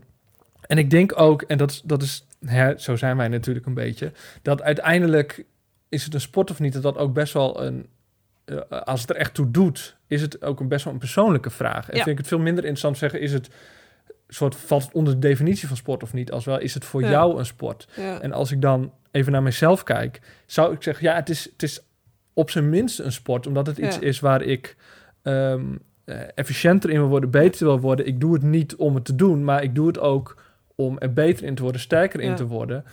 Speaker 2: en ik denk ook, en dat, is- dat is, hè, zo zijn wij natuurlijk een beetje, dat uiteindelijk is het een sport of niet, dat dat ook best wel een, eh, als het er echt toe doet, is het ook een best wel een persoonlijke vraag. En
Speaker 1: Ja.
Speaker 2: vind ik het veel minder interessant zeggen, is het soort valt het onder de definitie van sport of niet, als wel is het voor jou een sport. En als ik dan even naar mezelf kijk, zou ik zeggen, ja, het is, het is op zijn minst een sport, omdat het iets
Speaker 1: Ja.
Speaker 2: is waar ik ehm, eh, efficiënter in wil worden, beter wil worden. Ik doe het niet om het te doen, maar ik doe het ook om er beter in te worden, sterker in
Speaker 1: Ja.
Speaker 2: te worden.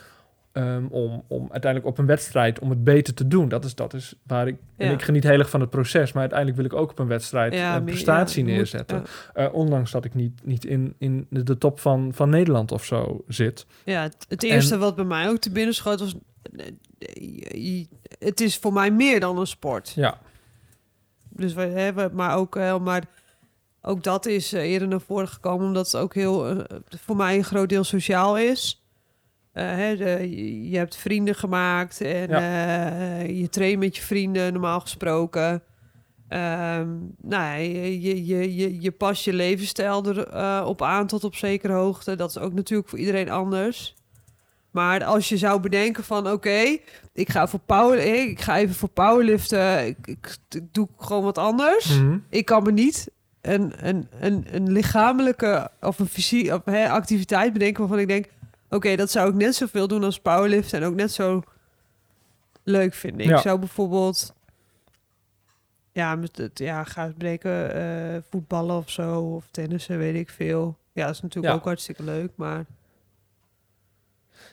Speaker 2: ehm, om, om uiteindelijk op een wedstrijd om het beter te doen. Dat is, dat is waar ik. En ik geniet heel erg van het proces, maar uiteindelijk wil ik ook op een wedstrijd
Speaker 1: Ja,
Speaker 2: een prestatie
Speaker 1: ja, je moet-
Speaker 2: neerzetten. Eh, ondanks dat ik niet, niet in, in de top van, van Nederland of zo zit.
Speaker 1: Ja, het, het eerste wat bij mij ook te binnen schoot was... eh, Het is voor mij meer dan een sport.
Speaker 2: Ja,
Speaker 1: Dus we hebben, maar ook, eh, maar ook dat is eh, eerder naar voren gekomen, omdat het ook heel eh, voor mij een groot deel sociaal is. Hè, de- je- hebt vrienden gemaakt en eh, je traint met je vrienden normaal gesproken. Ehm, nou, ja, je, je, je, je, je past je levensstijl erop op aan tot op zekere hoogte. Dat is ook natuurlijk voor iedereen anders. Maar als je zou bedenken van oké, ik ga voor power, eh, ik ga even voor powerliften, ik, ik, ik doe gewoon wat anders.
Speaker 2: Mhm.
Speaker 1: Ik kan me niet een, een, een, een lichamelijke of een fysiek of, hè, activiteit bedenken waarvan ik denk, oké, dat zou ik net zoveel doen als powerliften en ook net zo leuk vinden. Ik
Speaker 2: Ja.
Speaker 1: zou bijvoorbeeld, ja, met het, ja, ga eens bedenken, eh, voetballen of zo of tennissen, weet ik veel. Ja, dat is natuurlijk
Speaker 2: Ja.
Speaker 1: ook hartstikke leuk, maar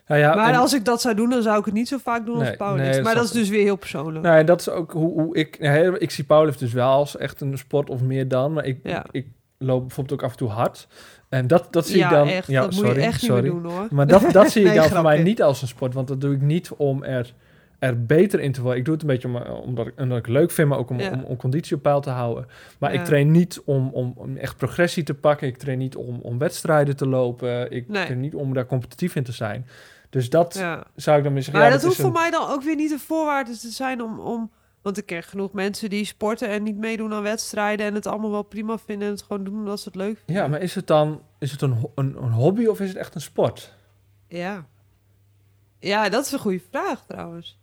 Speaker 2: Nou ja,
Speaker 1: maar
Speaker 2: en-
Speaker 1: als ik dat zou doen, dan zou ik het niet zo vaak doen
Speaker 2: Nee,
Speaker 1: als
Speaker 2: nee, dat
Speaker 1: maar dat is dus weer heel persoonlijk.
Speaker 2: Nou, en dat is ook hoe, hoe ik... nee, ik zie powerlift dus wel als echt een sport of meer dan. Maar ik,
Speaker 1: Ja.
Speaker 2: ik, loop bijvoorbeeld ook af en toe hard. En dat, dat zie
Speaker 1: ja,
Speaker 2: ik dan...
Speaker 1: echt.
Speaker 2: ja,
Speaker 1: dat
Speaker 2: sorry,
Speaker 1: moet je echt
Speaker 2: sorry.
Speaker 1: niet meer doen, hoor.
Speaker 2: Maar dat, dat zie ik
Speaker 1: Nee,
Speaker 2: dan voor mij niet als een sport. Want dat doe ik niet om er, er beter in te worden. Ik doe het een beetje om, omdat, ik, omdat ik leuk vind, maar ook om, om, om conditie op peil te houden. Maar ik train niet om, om, om echt progressie te pakken. Ik train niet om, om wedstrijden te lopen. Ik
Speaker 1: Nee.
Speaker 2: train niet om daar competitief in te zijn. Dus dat
Speaker 1: Ja.
Speaker 2: zou ik dan.
Speaker 1: Maar
Speaker 2: ja,
Speaker 1: dat, hoeft
Speaker 2: is
Speaker 1: voor mij dan ook weer niet een voorwaarde te zijn om, om... Want ik ken genoeg mensen die sporten en niet meedoen aan wedstrijden... en het allemaal wel prima vinden en het gewoon doen omdat ze het leuk vinden.
Speaker 2: Ja, maar is het dan is het een, een, een hobby of is het echt een sport?
Speaker 1: Ja. Ja, dat is een goede vraag trouwens.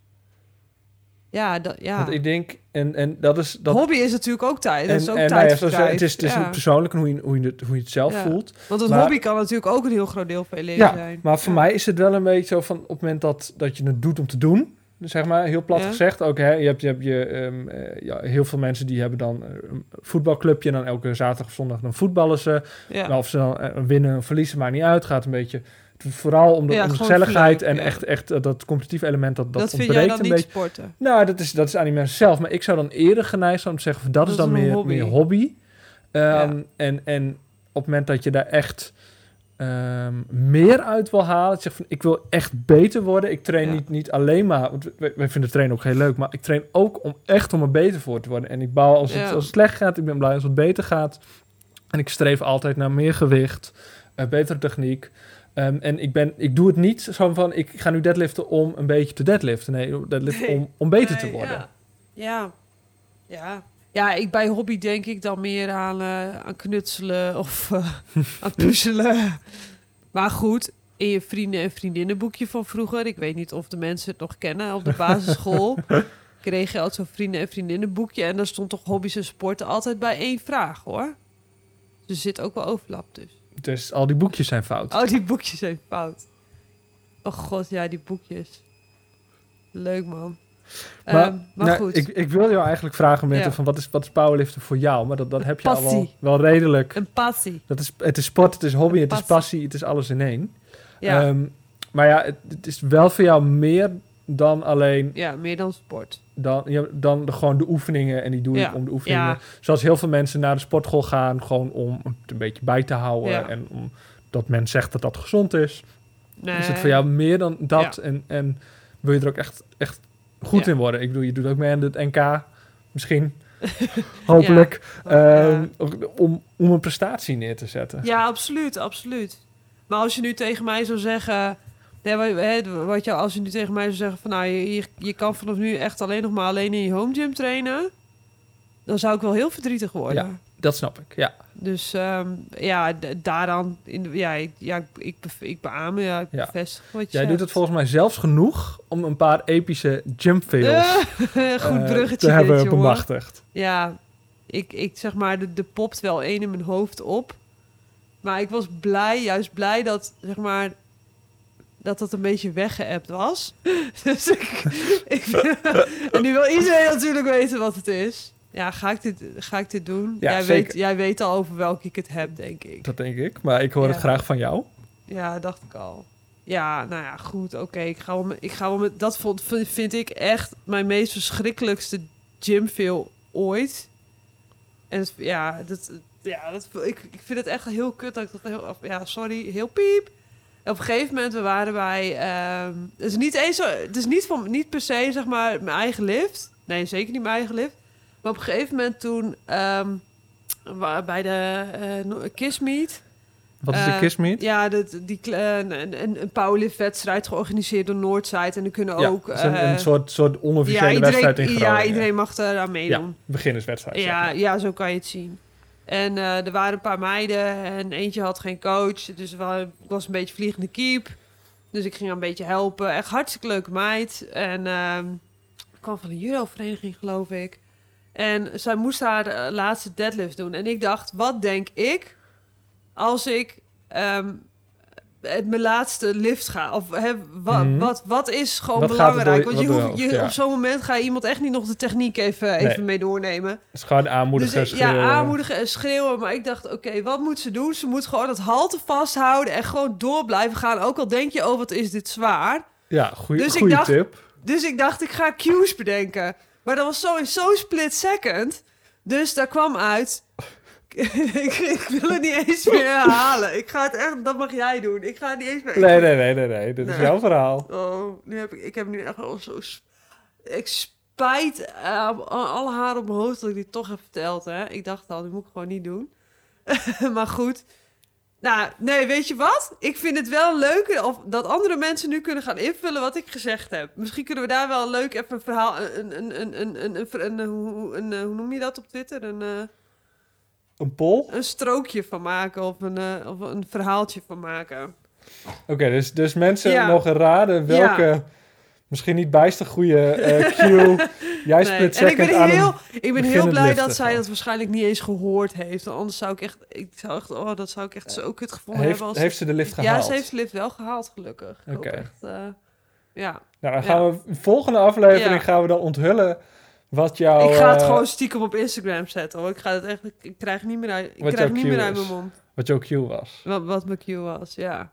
Speaker 1: Ja, dat, ja.
Speaker 2: Want ik denk, en, en dat is... Dat,
Speaker 1: Hobby is natuurlijk ook tijd. Dat is ook
Speaker 2: en, nou ja, zoals, het is, het is
Speaker 1: Ja.
Speaker 2: persoonlijk hoe je, hoe, je het, hoe je het zelf
Speaker 1: Ja.
Speaker 2: voelt.
Speaker 1: Want een
Speaker 2: maar-
Speaker 1: hobby kan natuurlijk ook een heel groot deel van je leven
Speaker 2: Ja,
Speaker 1: zijn.
Speaker 2: Maar voor mij is het wel een beetje zo van op het moment dat, dat je het doet om te doen. Zeg maar, heel plat gezegd. Ook, hè, je hebt, je hebt je, ehm, eh, ja, heel veel mensen die hebben dan een voetbalclubje. En dan elke zaterdag of zondag dan voetballen ze. Of ze dan eh, winnen of verliezen, maakt niet uit. Gaat een beetje vooral om de,
Speaker 1: Ja,
Speaker 2: om de
Speaker 1: gewoon
Speaker 2: gezelligheid.
Speaker 1: leuk,
Speaker 2: en
Speaker 1: ja.
Speaker 2: echt, echt eh, dat competitieve element, dat, dat,
Speaker 1: dat vind
Speaker 2: ontbreekt
Speaker 1: jij dan
Speaker 2: een beetje.
Speaker 1: sporten?
Speaker 2: Nou, dat is, dat is aan die mensen zelf. Maar ik zou dan eerder geneigd zijn om te zeggen... van, dat,
Speaker 1: Dat
Speaker 2: is dan meer
Speaker 1: hobby.
Speaker 2: meer hobby. Ehm,
Speaker 1: Ja.
Speaker 2: en, en op het moment dat je daar echt ehm, meer uit wil halen... zeg van, ik wil echt beter worden. Ik train niet, niet alleen maar... Want wij, wij vinden trainen ook heel leuk... maar ik train ook om echt om er beter voor te worden. En ik bouw als, het, als het slecht gaat... ik ben blij als het beter gaat. En ik streef altijd naar meer gewicht... eh, betere techniek... Ehm, en ik, ben, ik doe het niet zo van, ik ga nu deadliften om een beetje te deadliften. Nee, deadliften
Speaker 1: Nee.
Speaker 2: om, om beter te worden.
Speaker 1: Ja. ja. Ja. Ja, ik, bij hobby denk ik dan meer aan, eh, aan knutselen of eh, aan puzzelen. Maar goed, in je vrienden- en vriendinnenboekje van vroeger... ik weet niet of de mensen het nog kennen op de basisschool... kreeg je altijd zo'n vrienden- en vriendinnenboekje... en daar stond toch hobby's en sporten altijd bij één vraag, hoor. Dus er zit ook wel overlap tussen.
Speaker 2: Dus al die boekjes zijn fout.
Speaker 1: Oh, die boekjes zijn fout. Oh god, ja, die boekjes. Leuk, man.
Speaker 2: Maar,
Speaker 1: Maar, maar
Speaker 2: nou,
Speaker 1: goed,
Speaker 2: Ik, ik wil jou eigenlijk vragen, Mette,
Speaker 1: Ja.
Speaker 2: van wat is, wat is powerliften voor jou? Maar dat, dat heb je al wel,
Speaker 1: Passie.
Speaker 2: wel redelijk.
Speaker 1: een passie.
Speaker 2: Dat is, het is sport, het is hobby, het is
Speaker 1: Passie.
Speaker 2: passie, het is alles in één.
Speaker 1: Ja,
Speaker 2: Ehm, maar ja, het, het is wel voor jou meer dan alleen
Speaker 1: ja meer dan sport.
Speaker 2: Dan, ja, dan de, gewoon de oefeningen. En die doe
Speaker 1: Ja.
Speaker 2: ik om de oefeningen.
Speaker 1: Ja.
Speaker 2: Zoals heel veel mensen naar de sportschool gaan, gewoon om het een beetje bij te houden. En omdat men zegt dat dat gezond is.
Speaker 1: Nee.
Speaker 2: Is het voor jou meer dan dat? En, en wil je er ook echt, echt goed in worden? Ik bedoel, je doet ook mee aan het NK, misschien. Hopelijk. Ehm, om, om een prestatie neer te zetten.
Speaker 1: Ja, absoluut, absoluut. Maar als je nu tegen mij zou zeggen... Nee, wat, je, als je nu tegen mij zou zeggen van... Nou, je, je, kan vanaf nu echt alleen nog maar alleen in je home gym trainen... Dan zou ik wel heel verdrietig worden.
Speaker 2: Ja. Dat snap ik, ja.
Speaker 1: Dus ehm, ja, daaraan... In de, ja, ik, ja, ik, ik, ik beaam, ja, ik
Speaker 2: Ja.
Speaker 1: bevestig wat je
Speaker 2: Jij doet het volgens mij zelfs genoeg om een paar epische jump fails
Speaker 1: Goed
Speaker 2: eh,
Speaker 1: bruggetje
Speaker 2: te hebben
Speaker 1: dit,
Speaker 2: bemachtigd.
Speaker 1: Ja, ik, ik zeg maar, er er popt wel één in mijn hoofd op. Maar ik was blij, juist blij dat, zeg maar, dat dat een beetje weggeëpt was. dus ik, ik en nu wil iedereen natuurlijk weten wat het is. Ja, ga ik dit, ga ik dit doen?
Speaker 2: Ja,
Speaker 1: jij,
Speaker 2: zeker.
Speaker 1: weet, jij weet al over welke ik het heb, denk ik.
Speaker 2: Dat denk ik, maar ik hoor
Speaker 1: Ja.
Speaker 2: het graag van jou.
Speaker 1: Ja, dacht ik al. Ja, nou ja, goed, oké. Ik ga wel met, ik ga wel met, dat vond, vind, vind ik echt mijn meest verschrikkelijkste gymfeel ooit. En het- ja, dat, ja dat, ik, ik vind het echt heel kut dat ik dat heel, ja, sorry, heel piep. Op een gegeven moment, we waren bij, ehm, het is niet eens zo, het is niet van, niet per se, zeg maar, mijn eigen lift. Nee, zeker niet mijn eigen lift. Maar op een gegeven moment toen, wa- bij de eh, no- Kiss Meet,
Speaker 2: Wat is de
Speaker 1: Eh,
Speaker 2: Kissmeet?
Speaker 1: ja, dat, die, kle- een, een, een powerlift-wedstrijd georganiseerd door Noordside. En er kunnen
Speaker 2: Ja,
Speaker 1: ook...
Speaker 2: een,
Speaker 1: eh,
Speaker 2: een soort, soort onofficiële
Speaker 1: ja, iedereen,
Speaker 2: wedstrijd in Groningen.
Speaker 1: ja, iedereen mag eraan meedoen.
Speaker 2: Ja, beginnerswedstrijd.
Speaker 1: Ja, ja, zo kan je het zien. En eh, er waren een paar meiden en eentje had geen coach. Dus ik was een beetje vliegende keep. Dus ik ging haar een beetje helpen. Echt hartstikke leuke meid. En ehm ik kwam van een judo-vereniging, geloof ik. En zij moest haar eh, laatste deadlift doen. En ik dacht, wat denk ik als ik ehm, het mijn laatste lift ga? Of hè, wa-
Speaker 2: Mhm.
Speaker 1: wat, wat is gewoon
Speaker 2: Wat
Speaker 1: belangrijk?
Speaker 2: door-
Speaker 1: Want je
Speaker 2: wat
Speaker 1: hoeft,
Speaker 2: je ja.
Speaker 1: op zo'n moment ga je iemand echt niet nog de techniek even,
Speaker 2: Nee.
Speaker 1: even mee doornemen.
Speaker 2: Het is gewoon aanmoedigen,
Speaker 1: Dus
Speaker 2: schreeuwen.
Speaker 1: ja, aanmoedigen en schreeuwen. Maar ik dacht, oké, wat moet ze doen? Ze moet gewoon het halte vasthouden en gewoon door blijven gaan. Ook al denk je, oh, wat is dit zwaar.
Speaker 2: Ja, goede
Speaker 1: Dus ik
Speaker 2: goede
Speaker 1: dacht-
Speaker 2: tip.
Speaker 1: Dus ik dacht, ik ga cues bedenken. Maar dat was zo in zo'n split second. Dus daar kwam uit... ik, ik wil het niet eens meer herhalen. Ik ga het echt... Dat mag jij doen. Ik ga het niet eens meer...
Speaker 2: Nee, nee, nee, nee, nee. Dit is jouw verhaal.
Speaker 1: Oh, nu heb ik, ik heb nu echt al zo... Ik spijt op alle haren op mijn hoofd dat ik dit toch heb verteld. Hè? Ik dacht al, dit moet ik gewoon niet doen. maar goed. Nou, nee, weet je wat? Ik vind het wel leuk of dat andere mensen nu kunnen gaan invullen wat ik gezegd heb. Misschien kunnen we daar wel leuk even een verhaal... Een, een, een, een, een, een, een, een- hoe noem je dat op Twitter? Een, eh,
Speaker 2: Een poll?
Speaker 1: een strookje van maken of een, eh, of een verhaaltje van maken.
Speaker 2: Oké, dus, dus mensen
Speaker 1: Ja.
Speaker 2: mogen raden welke misschien niet bijster goede eh cue jij
Speaker 1: Nee,
Speaker 2: split
Speaker 1: En ik ben heel, ik ben heel blij dat zij dat waarschijnlijk niet eens gehoord heeft. Anders zou ik echt, ik zou echt, oh, dat zou ik echt zo kut gevonden
Speaker 2: Heeft,
Speaker 1: hebben. Als
Speaker 2: heeft ze de lift
Speaker 1: ja,
Speaker 2: gehaald?
Speaker 1: ze heeft de lift wel gehaald, gelukkig.
Speaker 2: Oké.
Speaker 1: eh, ja.
Speaker 2: Nou, dan gaan we volgende aflevering
Speaker 1: Ja.
Speaker 2: gaan we dan onthullen wat jouw...
Speaker 1: ik ga het
Speaker 2: eh,
Speaker 1: gewoon stiekem op Instagram zetten. Hoor. Ik ga het echt, ik krijg niet meer uit, ik
Speaker 2: Wat
Speaker 1: krijg niet meer uit mijn mond.
Speaker 2: Wat jouw cue was.
Speaker 1: Wat, wat mijn cue was, ja.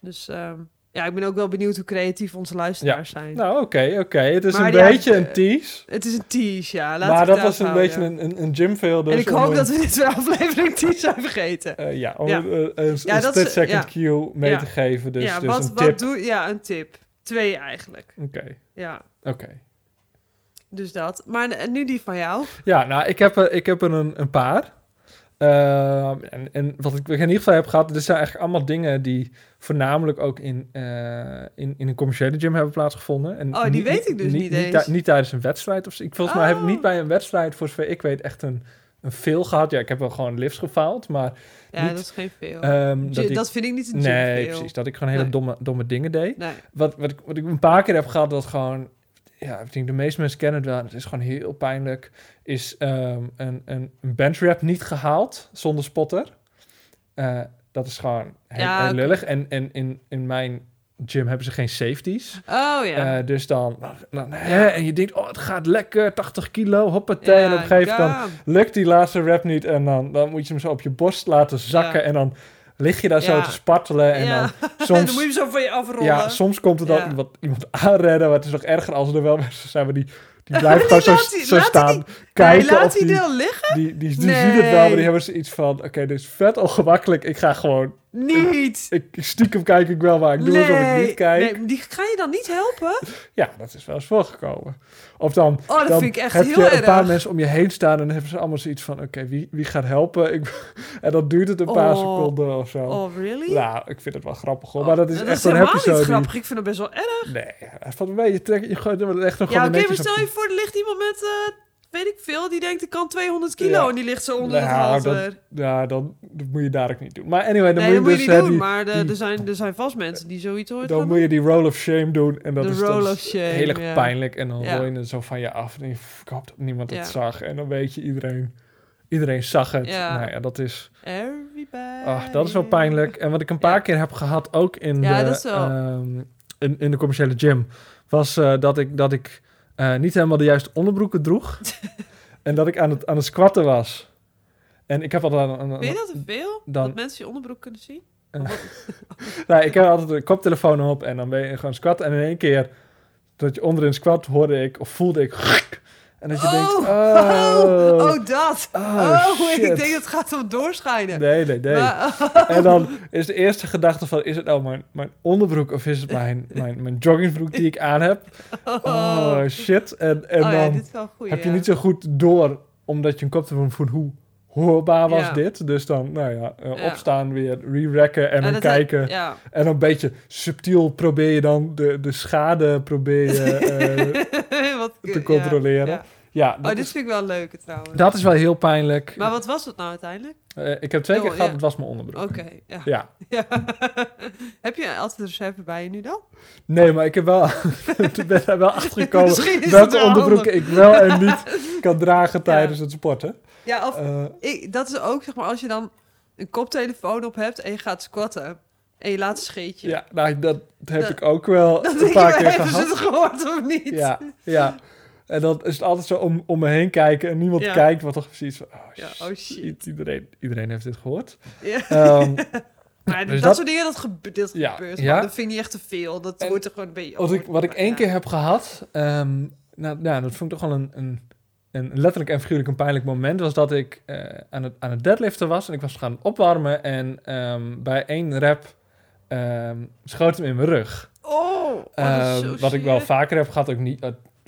Speaker 1: Dus ehm, ja, ik ben ook wel benieuwd hoe creatief onze luisteraars zijn.
Speaker 2: Nou, oké, oké. Het is
Speaker 1: Maar
Speaker 2: een beetje een
Speaker 1: eh,
Speaker 2: tease.
Speaker 1: Het is een tease, ja.
Speaker 2: Maar dat was een beetje een, een, een gymfail. Dus
Speaker 1: En ik hoop
Speaker 2: een-
Speaker 1: dat we dit weer aflevering 10 zijn vergeten.
Speaker 2: eh, ja, om
Speaker 1: Ja.
Speaker 2: een,
Speaker 1: Ja,
Speaker 2: split second cue mee te geven. Dus,
Speaker 1: ja,
Speaker 2: dus
Speaker 1: wat,
Speaker 2: een
Speaker 1: wat
Speaker 2: tip.
Speaker 1: doe Ja, een tip. Twee eigenlijk.
Speaker 2: Oké,
Speaker 1: Ja,
Speaker 2: oké.
Speaker 1: Dus dat. Maar nu die van jou.
Speaker 2: Ja, nou, ik heb er, ik heb er een, een paar. Ehm, en, en wat ik in ieder geval heb gehad, dit zijn eigenlijk allemaal dingen die voornamelijk ook in, eh, in, in een commerciële gym hebben plaatsgevonden. En
Speaker 1: Oh, die weet ik dus niet eens.
Speaker 2: Niet, tijdens een wedstrijd. Of, zo. ik, volgens mij heb ik
Speaker 1: Oh.
Speaker 2: niet bij een wedstrijd, voor zover ik weet, echt een, een veel gehad. Ja, ik heb wel gewoon lifts gefaald, maar
Speaker 1: Ja,
Speaker 2: Niet,
Speaker 1: dat is geen veel.
Speaker 2: ehm, dat ik,
Speaker 1: dat vind ik niet een
Speaker 2: nee,
Speaker 1: gymfeel.
Speaker 2: precies. Dat ik gewoon hele
Speaker 1: Nee.
Speaker 2: domme, domme dingen deed.
Speaker 1: Nee.
Speaker 2: Wat, wat, ik, wat ik een paar keer heb gehad, dat gewoon... Ja, ik denk de meeste mensen kennen het wel. Het is gewoon heel pijnlijk. Is ehm, een, een, een bench rep niet gehaald zonder spotter. Eh, dat is gewoon heel,
Speaker 1: Ja,
Speaker 2: lullig. En, en in, in mijn gym hebben ze geen safeties.
Speaker 1: Oh ja.
Speaker 2: Eh, dus dan, dan, hè, en je denkt, oh, het gaat lekker, 80 kilo, hoppatee. en op een gegeven moment
Speaker 1: ja.
Speaker 2: lukt die laatste rep niet. En dan, dan moet je hem zo op je borst laten zakken.
Speaker 1: Ja.
Speaker 2: En dan lig je daar zo te spartelen. En
Speaker 1: ja.
Speaker 2: dan
Speaker 1: dan
Speaker 2: soms...
Speaker 1: moet je hem zo van je afrollen.
Speaker 2: Ja, soms komt er dan
Speaker 1: Ja.
Speaker 2: iemand, iemand aanrennen, maar het is nog erger als er wel mensen zijn, maar die, die blijven gewoon zo,
Speaker 1: die nee,
Speaker 2: kijken.
Speaker 1: laat die
Speaker 2: die,
Speaker 1: dan liggen?
Speaker 2: die, die, die
Speaker 1: Nee.
Speaker 2: zien het wel, maar die hebben zoiets van, oké, dit is vet ongemakkelijk, ik ga gewoon,
Speaker 1: Niet.
Speaker 2: ik, stiekem kijk ik wel, maar ik doe alsof ik niet kijk.
Speaker 1: Nee, die ga je dan niet helpen?
Speaker 2: Ja, dat is wel eens voorgekomen. Of dan,
Speaker 1: Oh, dat
Speaker 2: dan
Speaker 1: vind ik echt
Speaker 2: heb
Speaker 1: heel
Speaker 2: je
Speaker 1: erg.
Speaker 2: een paar mensen om je heen staan en dan hebben ze allemaal zoiets van, oké, wie, wie gaat helpen? Ik, en dan duurt het een paar
Speaker 1: Oh.
Speaker 2: seconden of zo.
Speaker 1: Oh, really?
Speaker 2: Nou, ik vind het wel grappig hoor,
Speaker 1: Oh,
Speaker 2: maar dat is echt
Speaker 1: is helemaal
Speaker 2: episode
Speaker 1: niet grappig. Ik vind het best wel erg.
Speaker 2: Nee, van een je trekt je er echt nog
Speaker 1: Ja,
Speaker 2: gewoon
Speaker 1: oké, maar
Speaker 2: netjes op
Speaker 1: stel je voor, er ligt iemand met, eh, weet ik veel, die denkt ik kan 200 kilo
Speaker 2: Ja.
Speaker 1: en die ligt zo onder het
Speaker 2: Nou,
Speaker 1: halter.
Speaker 2: Ja, dan dat moet je daar ook niet doen. Maar anyway, dan
Speaker 1: nee,
Speaker 2: moet
Speaker 1: moet
Speaker 2: je dus
Speaker 1: niet
Speaker 2: eh,
Speaker 1: doen,
Speaker 2: die,
Speaker 1: maar de-
Speaker 2: die-
Speaker 1: er, zijn, er zijn vast mensen die zoiets ooit
Speaker 2: dan moet je die roll of shame doen. En dat
Speaker 1: De
Speaker 2: is
Speaker 1: roll
Speaker 2: dan
Speaker 1: of shame,
Speaker 2: heel erg
Speaker 1: ja.
Speaker 2: pijnlijk. En dan
Speaker 1: Ja.
Speaker 2: je het zo van je af. En je, "Pff, ik hoop dat niemand het zag. En dan weet je, iedereen, iedereen zag het.
Speaker 1: Ja.
Speaker 2: Nou ja, dat is,
Speaker 1: Everybody.
Speaker 2: ach, dat is wel pijnlijk. En wat ik een paar keer heb gehad, ook in, de, ehm, in, in de commerciële gym, was eh, dat ik, dat ik eh, niet helemaal de juiste onderbroeken droeg. en dat ik aan het, aan het squatten was. En ik heb al een, een,
Speaker 1: Vind je dat te veel?
Speaker 2: dan-
Speaker 1: dat mensen je onderbroek kunnen zien?
Speaker 2: nou, ik heb altijd een koptelefoon op en dan ben je gewoon squat. En in één keer dat je onderin squat hoorde ik, of voelde ik... En dat je denkt, oh,
Speaker 1: oh, oh, dat.
Speaker 2: oh,
Speaker 1: Oh, ik
Speaker 2: shit.
Speaker 1: denk dat het gaat om doorschijnen.
Speaker 2: Nee, nee, nee.
Speaker 1: Maar-
Speaker 2: En dan is de eerste gedachte van, is het nou mijn, mijn onderbroek of is het mijn, mijn, mijn joggingbroek die ik aan heb? Oh, shit. En, en
Speaker 1: oh ja,
Speaker 2: dan heb je niet zo goed door, omdat je een koptelefoon voelt, hoe hoorbaar was
Speaker 1: Ja.
Speaker 2: dit? Dus dan, nou ja, eh,
Speaker 1: Ja.
Speaker 2: opstaan weer, re-racken en dan kijken.
Speaker 1: Ja.
Speaker 2: En dan een beetje subtiel probeer je dan de, de schade probeer je, eh,
Speaker 1: Wat,
Speaker 2: te controleren.
Speaker 1: Ja. Oh,
Speaker 2: dat,
Speaker 1: dit
Speaker 2: is,
Speaker 1: vind ik wel leuk trouwens.
Speaker 2: dat is wel heel pijnlijk.
Speaker 1: Maar wat was het nou uiteindelijk?
Speaker 2: Eh, ik heb twee keer
Speaker 1: Oh,
Speaker 2: gehad,
Speaker 1: ja.
Speaker 2: het was mijn onderbroek.
Speaker 1: Oké, ja.
Speaker 2: Ja.
Speaker 1: Ja. Heb je altijd een reserve bij je nu dan?
Speaker 2: Nee, maar ik heb wel, ben er wel achtergekomen
Speaker 1: is
Speaker 2: welke
Speaker 1: wel
Speaker 2: onderbroeken ik wel en niet kan dragen tijdens het sporten.
Speaker 1: Ja, of
Speaker 2: Eh,
Speaker 1: ik, dat is ook zeg maar als je dan een koptelefoon op hebt en je gaat squatten en je laat een scheetje.
Speaker 2: ja, nou, dat heb
Speaker 1: Dat-
Speaker 2: ik ook wel een paar keer
Speaker 1: hebben ze
Speaker 2: gehad.
Speaker 1: het gehoord of niet?
Speaker 2: Ja, ja. En dan is het altijd zo om, om me heen kijken en niemand
Speaker 1: Ja.
Speaker 2: kijkt, wat toch precies van, oh,
Speaker 1: Ja,
Speaker 2: shit,
Speaker 1: oh shit.
Speaker 2: Iedereen, iedereen heeft dit gehoord.
Speaker 1: Ja.
Speaker 2: Ehm,
Speaker 1: Maar
Speaker 2: Dus
Speaker 1: dat,
Speaker 2: dat-
Speaker 1: soort dingen, dat, gebe dat
Speaker 2: Ja,
Speaker 1: gebeurt.
Speaker 2: ja.
Speaker 1: Dat vind je echt te veel. Dat
Speaker 2: En
Speaker 1: wordt er gewoon beetje...
Speaker 2: wat, ik, wat ik één keer heb gehad, ehm, nou, nou, dat vond ik toch wel een, een, een letterlijk en figuurlijk een pijnlijk moment, was dat ik eh, aan, het, aan het deadliften was en ik was gaan opwarmen en ehm, bij één rep schoot hem in mijn rug.
Speaker 1: Oh,
Speaker 2: wat ik wel vaker heb gehad, ook niet,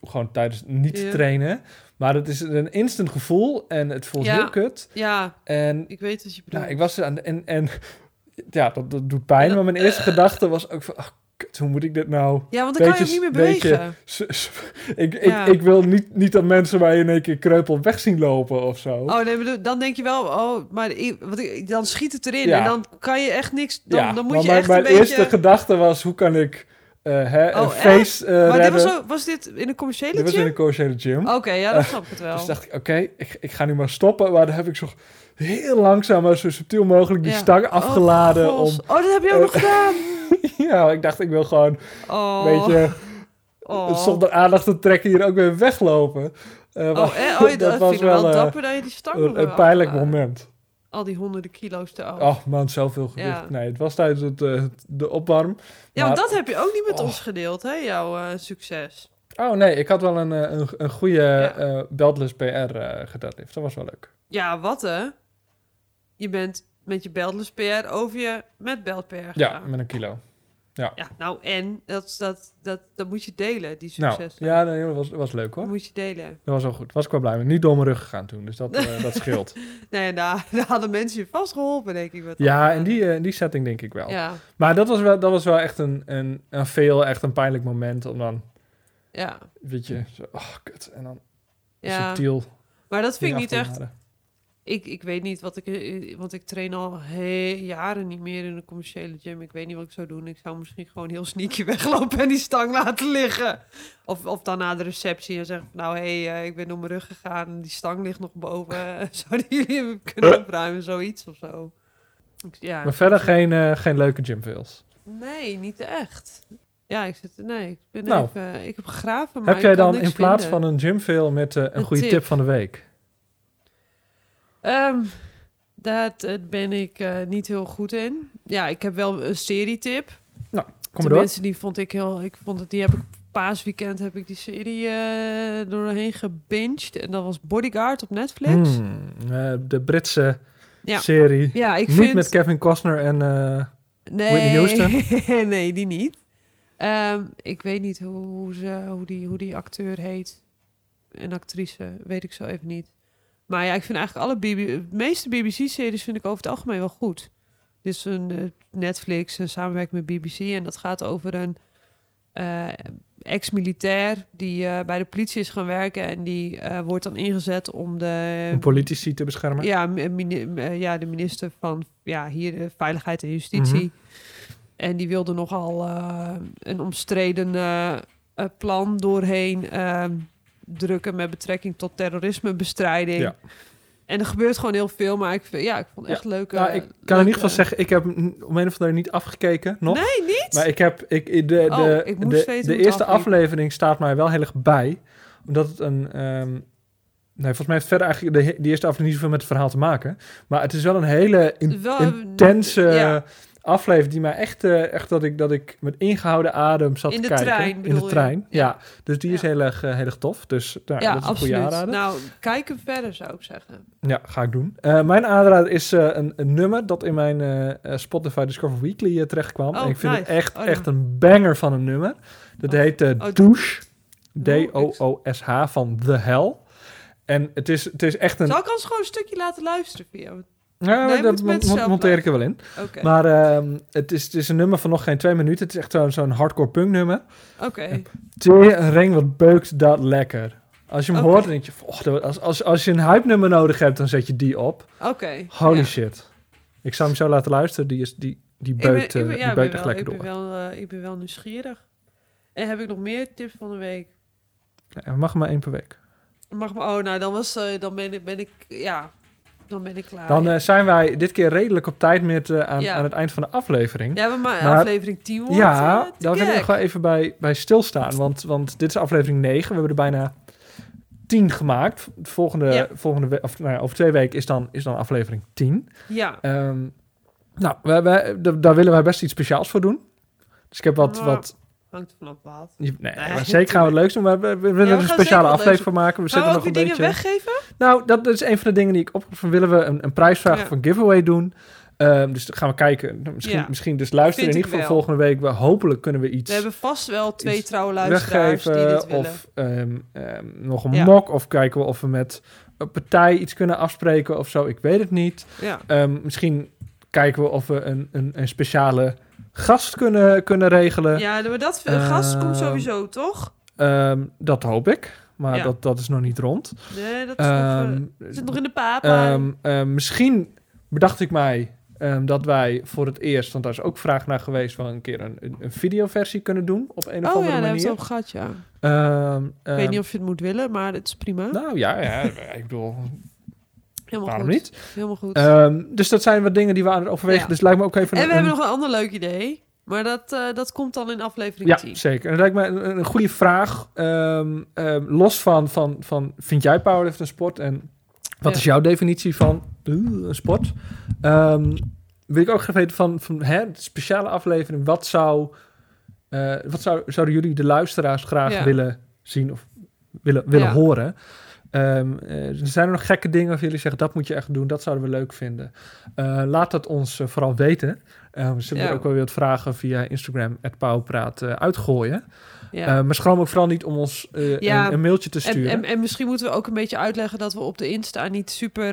Speaker 2: gewoon tijdens niet
Speaker 1: Ja.
Speaker 2: trainen. Maar het is een instant gevoel en het voelt
Speaker 1: Ja.
Speaker 2: heel kut.
Speaker 1: Ja,
Speaker 2: En
Speaker 1: ik weet wat je bedoelt.
Speaker 2: nou, ik was er aan de, en, en ja, dat, dat doet pijn. Maar mijn eerste gedachte was ook van, oh, kut, hoe moet ik dit nou?
Speaker 1: ja, want dan kan je niet meer bewegen.
Speaker 2: Ik, ik,
Speaker 1: Ja.
Speaker 2: ik wil niet, niet dat mensen mij in één keer kreupel weg zien lopen of zo.
Speaker 1: Oh nee, bedoel, dan denk je wel, oh, maar ik, wat ik, dan schiet het erin
Speaker 2: Ja.
Speaker 1: en dan kan je echt niks. Dan,
Speaker 2: ja,
Speaker 1: dan moet
Speaker 2: maar
Speaker 1: je
Speaker 2: mijn,
Speaker 1: echt
Speaker 2: mijn
Speaker 1: een beetje.
Speaker 2: eerste gedachte was, hoe kan ik eh, hè, een
Speaker 1: Oh, echt?
Speaker 2: face eh,
Speaker 1: maar dit was, zo, was dit in een commerciële
Speaker 2: Dit was in
Speaker 1: gym?
Speaker 2: een commerciële gym.
Speaker 1: Oké, ja, dat
Speaker 2: Eh,
Speaker 1: snap ik het wel.
Speaker 2: Dus dacht ik, oké, ik, ik ga nu maar stoppen. Maar dan heb ik zo heel langzaam, maar zo subtiel mogelijk die
Speaker 1: Ja.
Speaker 2: stang afgeladen.
Speaker 1: oh,
Speaker 2: om,
Speaker 1: oh, dat heb je ook nog gedaan.
Speaker 2: ja, ik dacht, ik wil gewoon,
Speaker 1: Oh,
Speaker 2: weet je,
Speaker 1: oh.
Speaker 2: zonder aandacht te trekken hier ook weer weglopen. Maar
Speaker 1: Oh, eh, oh, je- dat,
Speaker 2: was
Speaker 1: vind ik wel
Speaker 2: wel
Speaker 1: dapper dat je die stang
Speaker 2: een, een pijnlijk moment.
Speaker 1: Al die honderden kilo's eraf.
Speaker 2: Oh man, zoveel gewicht.
Speaker 1: Ja.
Speaker 2: Nee, het was tijdens het, eh, de opwarm.
Speaker 1: ja, want
Speaker 2: maar-
Speaker 1: dat heb je ook niet met
Speaker 2: Oh.
Speaker 1: ons gedeeld, hè, jouw eh, succes.
Speaker 2: Oh nee, ik had wel een, eh, een, een goede
Speaker 1: Ja.
Speaker 2: beltless PR eh gedeadlift. Dat was wel leuk.
Speaker 1: Ja, wat hè? Je bent met je beltless PR over je met belt PR
Speaker 2: Ja,
Speaker 1: gegaan.
Speaker 2: met een kilo.
Speaker 1: Ja, nou en, dat, dat, dat, dat moet je delen, die
Speaker 2: Nou,
Speaker 1: succes.
Speaker 2: ja, nee, dat was, was leuk hoor.
Speaker 1: Dat moet je delen.
Speaker 2: Dat was wel goed. Was ik wel blij mee. Niet door mijn rug gegaan toen, dus dat, eh, dat scheelt.
Speaker 1: Nee, daar, daar hadden mensen je vast geholpen, denk ik. Met
Speaker 2: Ja, in
Speaker 1: eh,
Speaker 2: die, eh, in die setting denk ik wel.
Speaker 1: Ja,
Speaker 2: Maar dat was wel, dat was wel echt een, een, een veel, echt een pijnlijk moment. Om dan,
Speaker 1: ja,
Speaker 2: weet je, zo, oh kut. En dan
Speaker 1: ja.
Speaker 2: subtiel
Speaker 1: Maar dat vind ik niet echt... Ik, ik weet niet wat ik... eh, Want ik train al jaren niet meer in een commerciële gym. Ik weet niet wat ik zou doen. Ik zou misschien gewoon heel sneaky weglopen en die stang laten liggen. Of, of dan na de receptie en zeggen... Nou, hé, hey, eh, ik ben door mijn rug gegaan en die stang ligt nog boven. Zouden jullie hem kunnen opruimen? Zoiets of zo. Ik- Ja,
Speaker 2: Maar verder geen, eh, geen leuke gymfails.
Speaker 1: Nee, niet echt. Ja, ik zit... Nee, ik ben
Speaker 2: Nou.
Speaker 1: even... Ik heb gegraven, maar
Speaker 2: Heb jij
Speaker 1: ik kan
Speaker 2: dan
Speaker 1: niks
Speaker 2: in plaats
Speaker 1: vinden.
Speaker 2: van een gymfail met eh, een,
Speaker 1: Een
Speaker 2: goede tip.
Speaker 1: tip.
Speaker 2: van de week?
Speaker 1: Ehm, dat eh, ben ik eh, niet heel goed in. Ja, ik heb wel een serietip.
Speaker 2: Kom maar.
Speaker 1: Tenminste, die vond ik heel... Ik vond het, die heb ik paasweekend heb ik die serie eh doorheen gebinged. En dat was Bodyguard op Netflix.
Speaker 2: Hmm, de Britse
Speaker 1: Ja.
Speaker 2: serie.
Speaker 1: Ja, ik
Speaker 2: Niet
Speaker 1: vind...
Speaker 2: met Kevin Costner en...
Speaker 1: nee,
Speaker 2: Whitney
Speaker 1: nee, die niet. Ehm, ik weet niet hoe, hoe, ze, hoe, die, hoe die acteur heet. En actrice, weet ik zo even niet. Maar ja, ik vind eigenlijk alle BB, de meeste BBC-series vind ik over het algemeen wel goed. Dit is een eh, Netflix, een samenwerking met BBC. En dat gaat over een eh, ex-militair die eh, bij de politie is gaan werken. En die wordt dan ingezet om de...
Speaker 2: om politici te beschermen.
Speaker 1: Ja, ja, de minister van ja, hier Veiligheid en Justitie.
Speaker 2: Mhm.
Speaker 1: En die wilde nogal een omstreden plan doorheen eh, drukken met betrekking tot terrorismebestrijding.
Speaker 2: Ja.
Speaker 1: En er gebeurt gewoon heel veel, maar ik, ja, ik vond het echt leuk.
Speaker 2: Nou, ik kan in ieder geval zeggen, ik heb om een of andere niet afgekeken nog.
Speaker 1: Nee, niet?
Speaker 2: Maar ik heb ik, de, de,
Speaker 1: Oh, ik
Speaker 2: de, de
Speaker 1: het
Speaker 2: eerste aflevering staat mij wel heel erg bij. Omdat het een. ehm, nee, volgens mij heeft verder eigenlijk de, die eerste aflevering niet zoveel met het verhaal te maken. Maar het is wel een hele in-
Speaker 1: Wel,
Speaker 2: intense
Speaker 1: ja.
Speaker 2: Aflevering die mij echt, eh, echt dat, ik, dat ik met ingehouden adem zat
Speaker 1: In
Speaker 2: te
Speaker 1: de
Speaker 2: kijken.
Speaker 1: trein,
Speaker 2: In de trein, ja.
Speaker 1: Ja.
Speaker 2: Dus die is heel erg, eh, heel erg tof. Dus nou,
Speaker 1: ja,
Speaker 2: dat is een goede aanrader.
Speaker 1: Nou, kijk hem verder zou ik zeggen.
Speaker 2: Ja, ga ik doen. Eh, mijn aanrader is een, een nummer dat in mijn Spotify Discover Weekly terecht kwam.
Speaker 1: Oh,
Speaker 2: en ik vind het echt,
Speaker 1: Oh,
Speaker 2: echt een banger van een nummer. Dat
Speaker 1: Oh.
Speaker 2: heet Douche. D-O-O-S-H van The Hell. En het is, het is echt een...
Speaker 1: Zal ik ons gewoon een stukje laten luisteren via?
Speaker 2: Ja,
Speaker 1: Nee,
Speaker 2: dat monteer ik er wel in. Maar ehm, het, is, het is een nummer van nog geen twee minuten. Het is echt zo'n zo'n hardcore punk nummer.
Speaker 1: Oké.
Speaker 2: Tering, wat beukt dat lekker. Als je hem hoort, dan denk je... "Oh, als, als, als je een hype nummer nodig hebt, dan zet je die op.
Speaker 1: Oké.
Speaker 2: Holy
Speaker 1: ja.
Speaker 2: shit. Ik zou hem zo laten luisteren. Die, is, die, die
Speaker 1: Ik ben,
Speaker 2: beukt,
Speaker 1: ik
Speaker 2: eh,
Speaker 1: ben, ja,
Speaker 2: die
Speaker 1: ik ben
Speaker 2: echt
Speaker 1: wel,
Speaker 2: lekker
Speaker 1: ik
Speaker 2: door.
Speaker 1: ben wel, eh, ik ben wel nieuwsgierig. En heb ik nog meer tips van de week?
Speaker 2: Ja, mag maar één per week.
Speaker 1: Mag maar, oh, nou, dan, was, eh, dan ben, ik, ben ik, ja, dan ben ik klaar.
Speaker 2: Dan eh, zijn wij dit keer redelijk op tijd met, eh, aan,
Speaker 1: Ja.
Speaker 2: aan het eind van de aflevering.
Speaker 1: ja, maar, maar
Speaker 2: maar-
Speaker 1: aflevering 10 wordt
Speaker 2: Ja, daar wil ik nog wel even bij, bij stilstaan. Want, want dit is aflevering 9. We hebben er bijna 10 gemaakt. De volgende,
Speaker 1: Ja.
Speaker 2: volgende we- of, nou ja, over twee weken is dan, is dan aflevering 10.
Speaker 1: Ja,
Speaker 2: Ehm, nou, wij, d- daar willen wij best iets speciaals voor doen. Dus ik heb wat...
Speaker 1: Maar-
Speaker 2: wat
Speaker 1: hangt er vanaf wat.
Speaker 2: je- nee,
Speaker 1: Nee,
Speaker 2: maar zeker gaan we het leuks doen. Maar we, we willen
Speaker 1: we
Speaker 2: er een speciale aflevering voor maken. We
Speaker 1: Gaan we
Speaker 2: nog een
Speaker 1: dingen
Speaker 2: beetje...
Speaker 1: weggeven?
Speaker 2: Nou, dat is een van de dingen die ik op van willen we een, een prijsvraag
Speaker 1: Ja.
Speaker 2: of een giveaway doen. Ehm, dus dan gaan we kijken. Nou, Misschien,
Speaker 1: Ja.
Speaker 2: misschien dus luisteren in ieder geval
Speaker 1: wel.
Speaker 2: volgende week. We, hopelijk kunnen we iets
Speaker 1: We hebben vast wel twee trouwe luisteraars die dit willen.
Speaker 2: Of ehm, ehm, nog een
Speaker 1: Ja.
Speaker 2: mok. Of kijken we of we met een partij iets kunnen afspreken of zo. Ik weet het niet.
Speaker 1: Ja.
Speaker 2: Misschien kijken we of we een, een, een speciale gast kunnen, kunnen regelen.
Speaker 1: ja, maar dat gast komt
Speaker 2: Ehm,
Speaker 1: sowieso, toch?
Speaker 2: Ehm, dat hoop ik. Maar
Speaker 1: Ja.
Speaker 2: dat, dat is nog niet rond.
Speaker 1: Nee, dat is nog, eh,
Speaker 2: Ehm,
Speaker 1: zit nog in de papa.
Speaker 2: Ehm, misschien bedacht ik mij dat wij voor het eerst, want daar is ook vraag naar geweest, wel een keer een, een, een videoversie kunnen doen op een of
Speaker 1: oh
Speaker 2: andere
Speaker 1: ja, we
Speaker 2: manier.
Speaker 1: het over gehad, ja. Ik weet niet of je het moet willen, maar het is prima.
Speaker 2: Nou ja, ja, ik bedoel,
Speaker 1: Helemaal
Speaker 2: waarom
Speaker 1: goed.
Speaker 2: niet?
Speaker 1: Helemaal goed.
Speaker 2: Ehm, dus dat zijn wat dingen die we aan het overwegen.
Speaker 1: Ja.
Speaker 2: Dus lijkt me ook even
Speaker 1: en
Speaker 2: een,
Speaker 1: we hebben nog een ander leuk idee. Maar dat, eh, dat komt dan in aflevering
Speaker 2: Ja,
Speaker 1: 10.
Speaker 2: zeker. En dat lijkt me een, een goede vraag. ehm, ehm, los van, van, van, vind jij powerlift een sport? En wat
Speaker 1: Ja.
Speaker 2: is jouw definitie van uh, een sport? Wil ik ook graag weten van, van hè, de speciale aflevering. Wat zou, eh, wat zou, zouden jullie, de luisteraars, graag
Speaker 1: Ja.
Speaker 2: willen zien of willen, willen
Speaker 1: Ja.
Speaker 2: horen? Ehm, eh, zijn er nog gekke dingen of jullie zeggen dat moet je echt doen, dat zouden we leuk vinden? Eh, laat dat ons eh, vooral weten. Eh, we zullen
Speaker 1: Ja.
Speaker 2: er ook wel weer wat vragen via Instagram, het Pauwpraat, uitgooien.
Speaker 1: Ja.
Speaker 2: Maar schroom ook vooral niet om ons
Speaker 1: Ja.
Speaker 2: een, een mailtje te
Speaker 1: En,
Speaker 2: sturen.
Speaker 1: en, en misschien moeten we ook een beetje uitleggen dat we op de Insta niet super...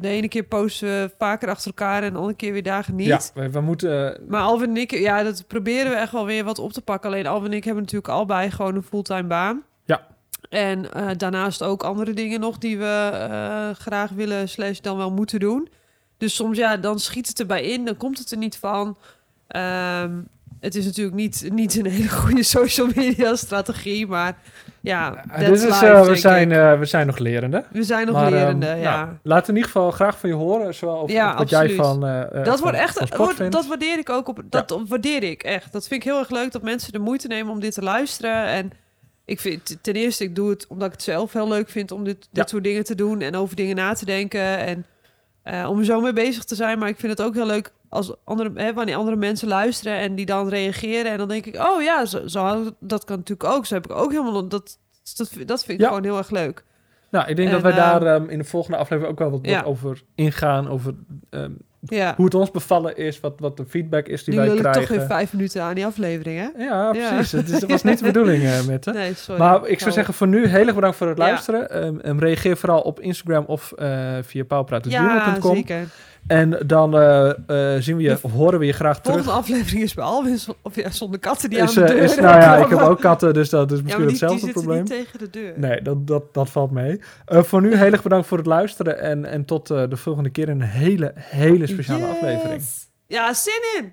Speaker 1: de ene keer posten we vaker achter elkaar en de andere keer weer dagen niet.
Speaker 2: ja, we, we moeten...
Speaker 1: Maar Alvin en ik, ja, dat proberen we echt wel weer wat op te pakken. Alleen Alvin en ik hebben natuurlijk allebei gewoon een fulltime baan. En eh, daarnaast ook andere dingen nog die we eh, graag willen slash dan wel moeten doen. Dus soms ja, dan schiet het erbij in, dan komt het er niet van. Ehm, het is natuurlijk niet, niet een hele goede social media strategie, maar ja,
Speaker 2: eh, dit is,
Speaker 1: life,
Speaker 2: we, zijn, we zijn nog lerende.
Speaker 1: we zijn nog
Speaker 2: Maar, ehm,
Speaker 1: lerende,
Speaker 2: nou,
Speaker 1: ja.
Speaker 2: laat in ieder geval graag van je horen. Zowel
Speaker 1: Ja,
Speaker 2: wat jij van,
Speaker 1: dat
Speaker 2: van-
Speaker 1: wordt echt, wordt- dat waardeer ik ook op. Dat waardeer ik echt. Dat vind ik heel erg leuk dat mensen de moeite nemen om dit te luisteren. En ik vind ten eerste, ik doe het omdat ik het zelf heel leuk vind om dit, dit
Speaker 2: Ja.
Speaker 1: soort dingen te doen en over dingen na te denken en eh, om er zo mee bezig te zijn. Maar ik vind het ook heel leuk als andere, hè, wanneer andere mensen luisteren en die dan reageren. En dan denk ik, oh ja, zo, dat kan natuurlijk ook. Zo heb ik ook helemaal dat. Dat, dat vind ik
Speaker 2: Ja.
Speaker 1: gewoon heel erg leuk.
Speaker 2: Nou, ik denk
Speaker 1: En,
Speaker 2: dat wij daar ehm, in de volgende aflevering ook wel wat, wat
Speaker 1: Ja.
Speaker 2: over ingaan. Over ehm,
Speaker 1: Ja.
Speaker 2: hoe het ons bevallen is, wat, wat de feedback is die
Speaker 1: Nu
Speaker 2: wij krijgen.
Speaker 1: toch weer vijf minuten aan die aflevering, hè?
Speaker 2: Ja,
Speaker 1: Ja.
Speaker 2: precies. Het is- Dat was niet de bedoeling, eh Mette.
Speaker 1: Nee, sorry.
Speaker 2: Maar ik zou
Speaker 1: Nou,
Speaker 2: zeggen voor nu heel erg bedankt voor het
Speaker 1: Ja.
Speaker 2: luisteren. Ehm, reageer vooral op Instagram of eh via
Speaker 1: Ja,
Speaker 2: pauwpraat.com.
Speaker 1: zeker.
Speaker 2: En dan eh, eh, zien we je, of horen we je graag terug.
Speaker 1: Volgende aflevering is bij Alwin of ja, zonder katten die
Speaker 2: Is,
Speaker 1: aan de
Speaker 2: eh,
Speaker 1: deur
Speaker 2: is, nou ja, ik heb ook katten, dus dat is misschien
Speaker 1: die, die
Speaker 2: hetzelfde
Speaker 1: zitten
Speaker 2: probleem.
Speaker 1: niet tegen de deur.
Speaker 2: Nee, dat, dat, dat valt mee. Voor nu heel erg bedankt voor het luisteren. En, en tot de volgende keer in een hele, hele speciale
Speaker 1: Yes.
Speaker 2: aflevering.
Speaker 1: Ja, zin in!